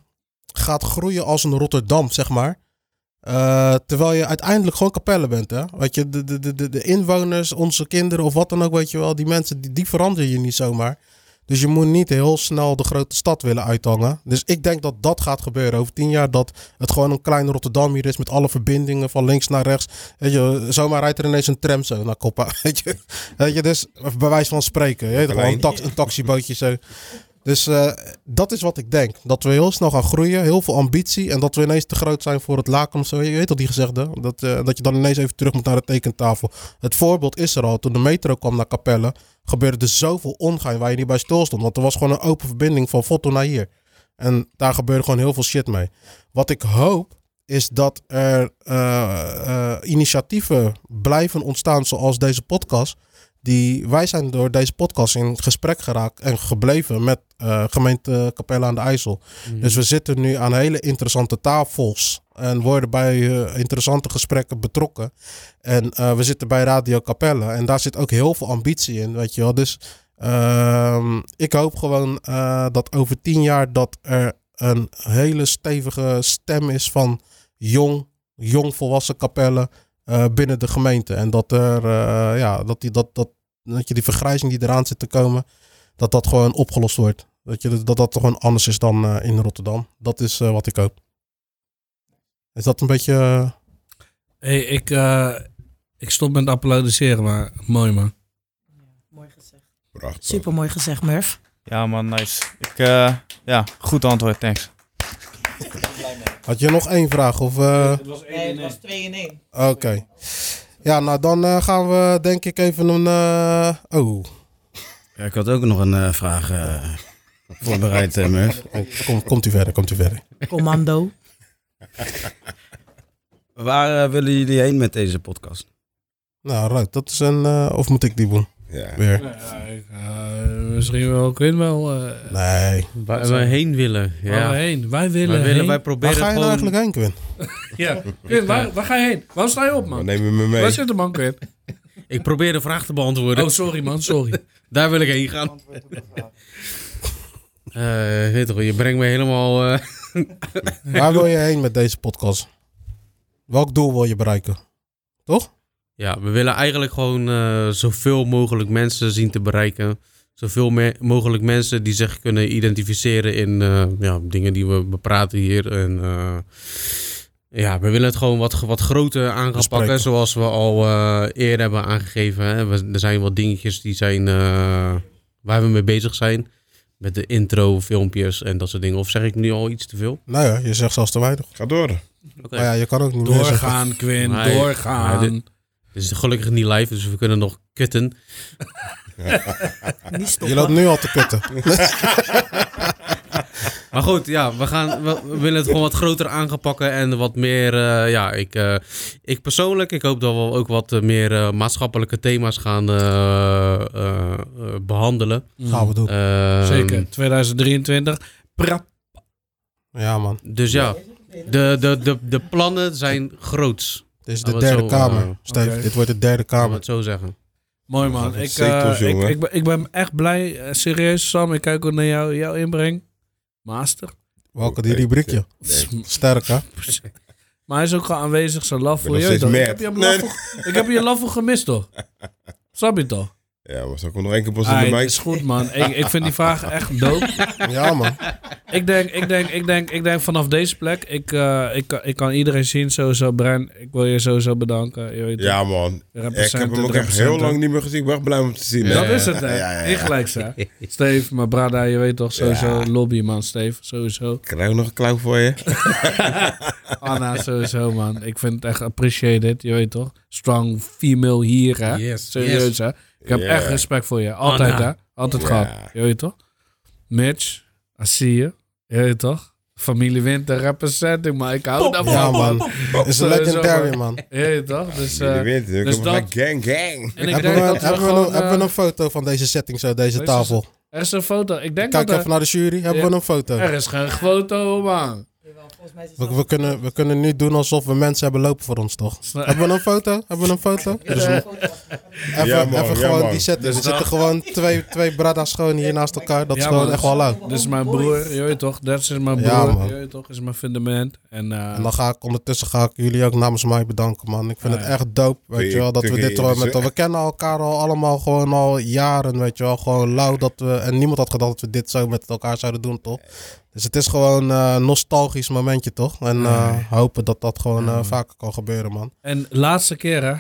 gaat groeien als een Rotterdam zeg maar. Eh, terwijl je uiteindelijk gewoon Capelle bent hè? Weet je de, de, de- de inwoners onze kinderen of wat dan ook weet je wel die mensen die, die veranderen je niet zomaar dus je moet niet heel snel de grote stad willen uithangen. Dus ik denk dat dat gaat gebeuren over tien jaar. Dat het gewoon een klein Rotterdam hier is met alle verbindingen van links naar rechts. Weet je, zomaar rijdt er ineens een tram zo naar Koppa. Weet je, weet je dus bij wijze van spreken. Je wel, een, tax, een taxibootje zo. Dus eh, dat is wat ik denk. Dat we heel snel gaan groeien, heel veel ambitie. En dat we ineens te groot zijn voor het laken zo. Je weet al die gezegde. Dat, eh, dat je dan ineens even terug moet naar de tekentafel. Het voorbeeld is er al. Toen de metro kwam naar Capelle, gebeurde er zoveel ongein waar je niet bij stil stond. Want er was gewoon een open verbinding van Foto naar hier. En daar gebeurde gewoon heel veel shit mee. Wat ik hoop is dat er eh, initiatieven blijven ontstaan zoals deze podcast. Die, wij zijn door deze podcast in gesprek geraakt en gebleven met eh, gemeente Capelle aan de IJssel. Dus we zitten nu aan hele interessante tafels en worden bij eh, interessante gesprekken betrokken. En eh, we zitten bij Radio Capelle en daar zit ook heel veel ambitie in, weet je wel. Dus ehm, ik hoop gewoon dat over tien jaar dat er een hele stevige stem is van jong, jong volwassen Capelle eh, binnen de gemeente. En dat er, ja, dat die, dat, dat, dat je die vergrijzing die eraan zit te komen, dat dat gewoon opgelost wordt. Dat je, dat dat gewoon anders is dan eh, in Rotterdam. Dat is eh, wat ik hoop. Is dat een beetje... eh, Hey, ik, eh, ik stop met applaudisseren, maar mooi man. Mooi gezegd. Prachtig. Super mooi gezegd, Murph. Ja man, nice. Ik, eh, ja, goed antwoord, thanks. Had je nog één vraag? Of, eh, Nee, het was 2 in 1. Oké. Ja, nou dan eh, gaan we denk ik even een... eh, oh, Ja, ik had ook nog een eh, vraag eh, voorbereid, Murph. Kom, komt u verder, komt u verder. Commando. Waar willen jullie heen met deze podcast? Nou, right, dat is een... eh, of moet ik die doen? Ja. Weer. Ja, ik, eh, misschien wel, ik weet wel. eh, Nee. Waar we heen willen. Waar Ja. we heen? Wij willen, Wij, willen, heen. wij Waar proberen ga je nou gewoon... eigenlijk heen, Quinn? Ja, Quinn, waar, waar ga je heen? Waarom sta je op, man? nemen me mee. Waar zit de man, Quinn? Ik probeer de vraag te beantwoorden. Oh, sorry, man, sorry. Daar wil ik heen gaan. Eh, weet toch, je brengt me helemaal... eh, Waar wil je heen met deze podcast? Welk doel wil je bereiken? Toch? Ja, we willen eigenlijk gewoon eh, zoveel mogelijk mensen zien te bereiken. zoveel me- mogelijk mensen die zich kunnen identificeren in eh, ja, dingen die we bepraten hier. En eh, ja, we willen het gewoon wat, wat groter aan gaan pakken, zoals we al eh, eerder hebben aangegeven. Hè. We, er zijn wat dingetjes die zijn, eh, waar we mee bezig zijn. Met de intro, filmpjes en dat soort dingen. Of zeg ik nu al iets te veel? Nou ja, je zegt zelfs te weinig. Ga door. Maar ja, je kan ook niet meer zeggen. Doorgaan, Quinn, Maar- doorgaan. maar dit- Het is gelukkig niet live, dus we kunnen nog kutten. Niet Je loopt nu al te kutten. Maar goed, ja, we, gaan, we, we willen het gewoon wat groter aangepakken en wat meer, eh, ja, ik, eh, ik persoonlijk, ik hoop dat we ook wat eh, meer eh, maatschappelijke thema's gaan eh, eh, eh, behandelen. Gaan we doen. Ehm, Zeker, 2023. Pra- Ja, man. Dus ja, de, de, de, de plannen zijn groots. Dit is de derde zo, kamer. eh, Steve, oké. dit wordt de derde kamer. het zo zeggen. Mooi man. Ik, zetels, eh, ik, ik, ben, ik ben echt blij. eh, serieus, Sam. Ik kijk ook naar jou, jouw inbreng. Master. Welke die rubriekje. Sterk, hè? Maar hij is ook gewoon aanwezig, zijn laf voor je. Ik heb je Nee. laf ik laf gemist, toch? Snap je toch? Ja, maar ik hem nog één keer pas in de het mic? is goed, man. Ik, ik vind die vraag echt dope. Ja, man. Ik denk, ik denk, ik denk, ik denk vanaf deze plek, ik, eh, ik, kan- ik kan iedereen zien, sowieso Bren. Ik wil je sowieso bedanken. Je weet Ja, man. Ik representen, heb hem ook echt representen. heel lang niet meer gezien. Ik ben echt blij om te zien. Dat is het, hè? Ja, ja, ja. Ingelijks, hè? Steve, mijn brada, je weet toch, sowieso Ja. lobby, man, Steve. Sowieso. Ik krijg ook nog een klauw voor je. Anna, sowieso, man. Ik vind het echt appreciated, je weet toch? Strong female hier, hè? Yes, Serieus, yes. hè? Ik heb Ja. echt respect voor je. Altijd, Anna. hè? Altijd Ja. gehad. Je weet toch? Mitch, I see you. Je weet toch? Familie Winter representing, maar ik hou daarvan. Ja, man. Is Sowieso, legendary, man. man. Je weet toch? Dus, eh, Jullie weten. Ik dus dat- gang, gang. en ik Hebben denk we, dat we hebben, we gewoon... een, hebben we eh, een foto van deze setting zo, deze tafel? er is een foto. Ik denk Kijk dat even naar de jury. Hebben Ja. we een foto? er is geen foto, man. We, we, kunnen, we kunnen nu doen alsof we mensen hebben lopen voor ons, toch? Hebben we een foto? Hebben we een foto? Dus we- even Ja, man, even ja, gewoon man. die setting. Dus er zitten gewoon twee, twee brada's gewoon hier naast elkaar. Dat is gewoon man. echt wel leuk. Dit is mijn broer, je weet toch? Dat is mijn broer, Ja, man. je weet toch? is mijn fundament. En, eh, En dan ga ik ondertussen ga ik jullie ook namens mij bedanken, man. Ik vind Ja, het echt dope, weet je wel, dat we dit gewoon met... We kennen elkaar al allemaal gewoon al jaren, weet je wel. Gewoon lauw dat we... En niemand had gedacht dat we dit zo met elkaar zouden doen, toch? Dus het is gewoon eh, een nostalgisch momentje, toch? En eh, hopen dat dat gewoon eh, vaker kan gebeuren, man. en laatste keer, hè?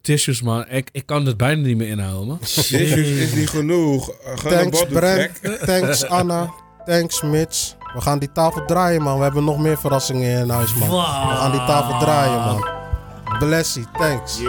Tissues, man. Ik, ik kan het bijna niet meer inhouden, man. Tissues is niet genoeg. Uh, Ga naar Thanks, Brent. Thanks, Anna. Thanks, Mitch. We gaan die tafel draaien, man. We hebben nog meer verrassingen in huis, man. We gaan die tafel draaien, man. Blessie, thanks.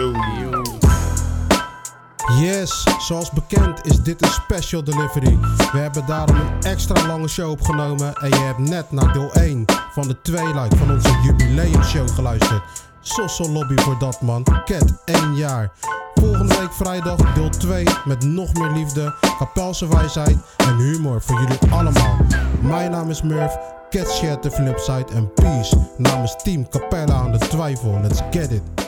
Yes, zoals bekend is dit een special delivery. We hebben daarom een extra lange show opgenomen en je hebt net naar deel 1 van de tweeluik van onze jubileumshow geluisterd. Sosso lobby voor dat man, Cat 1 jaar. Volgende week vrijdag deel 2 met nog meer liefde, kapelse wijsheid en humor voor jullie allemaal. Mijn naam is Murph, Cat Share de Flipside en Peace namens Team Capella aan de Twijfel. Let's get it.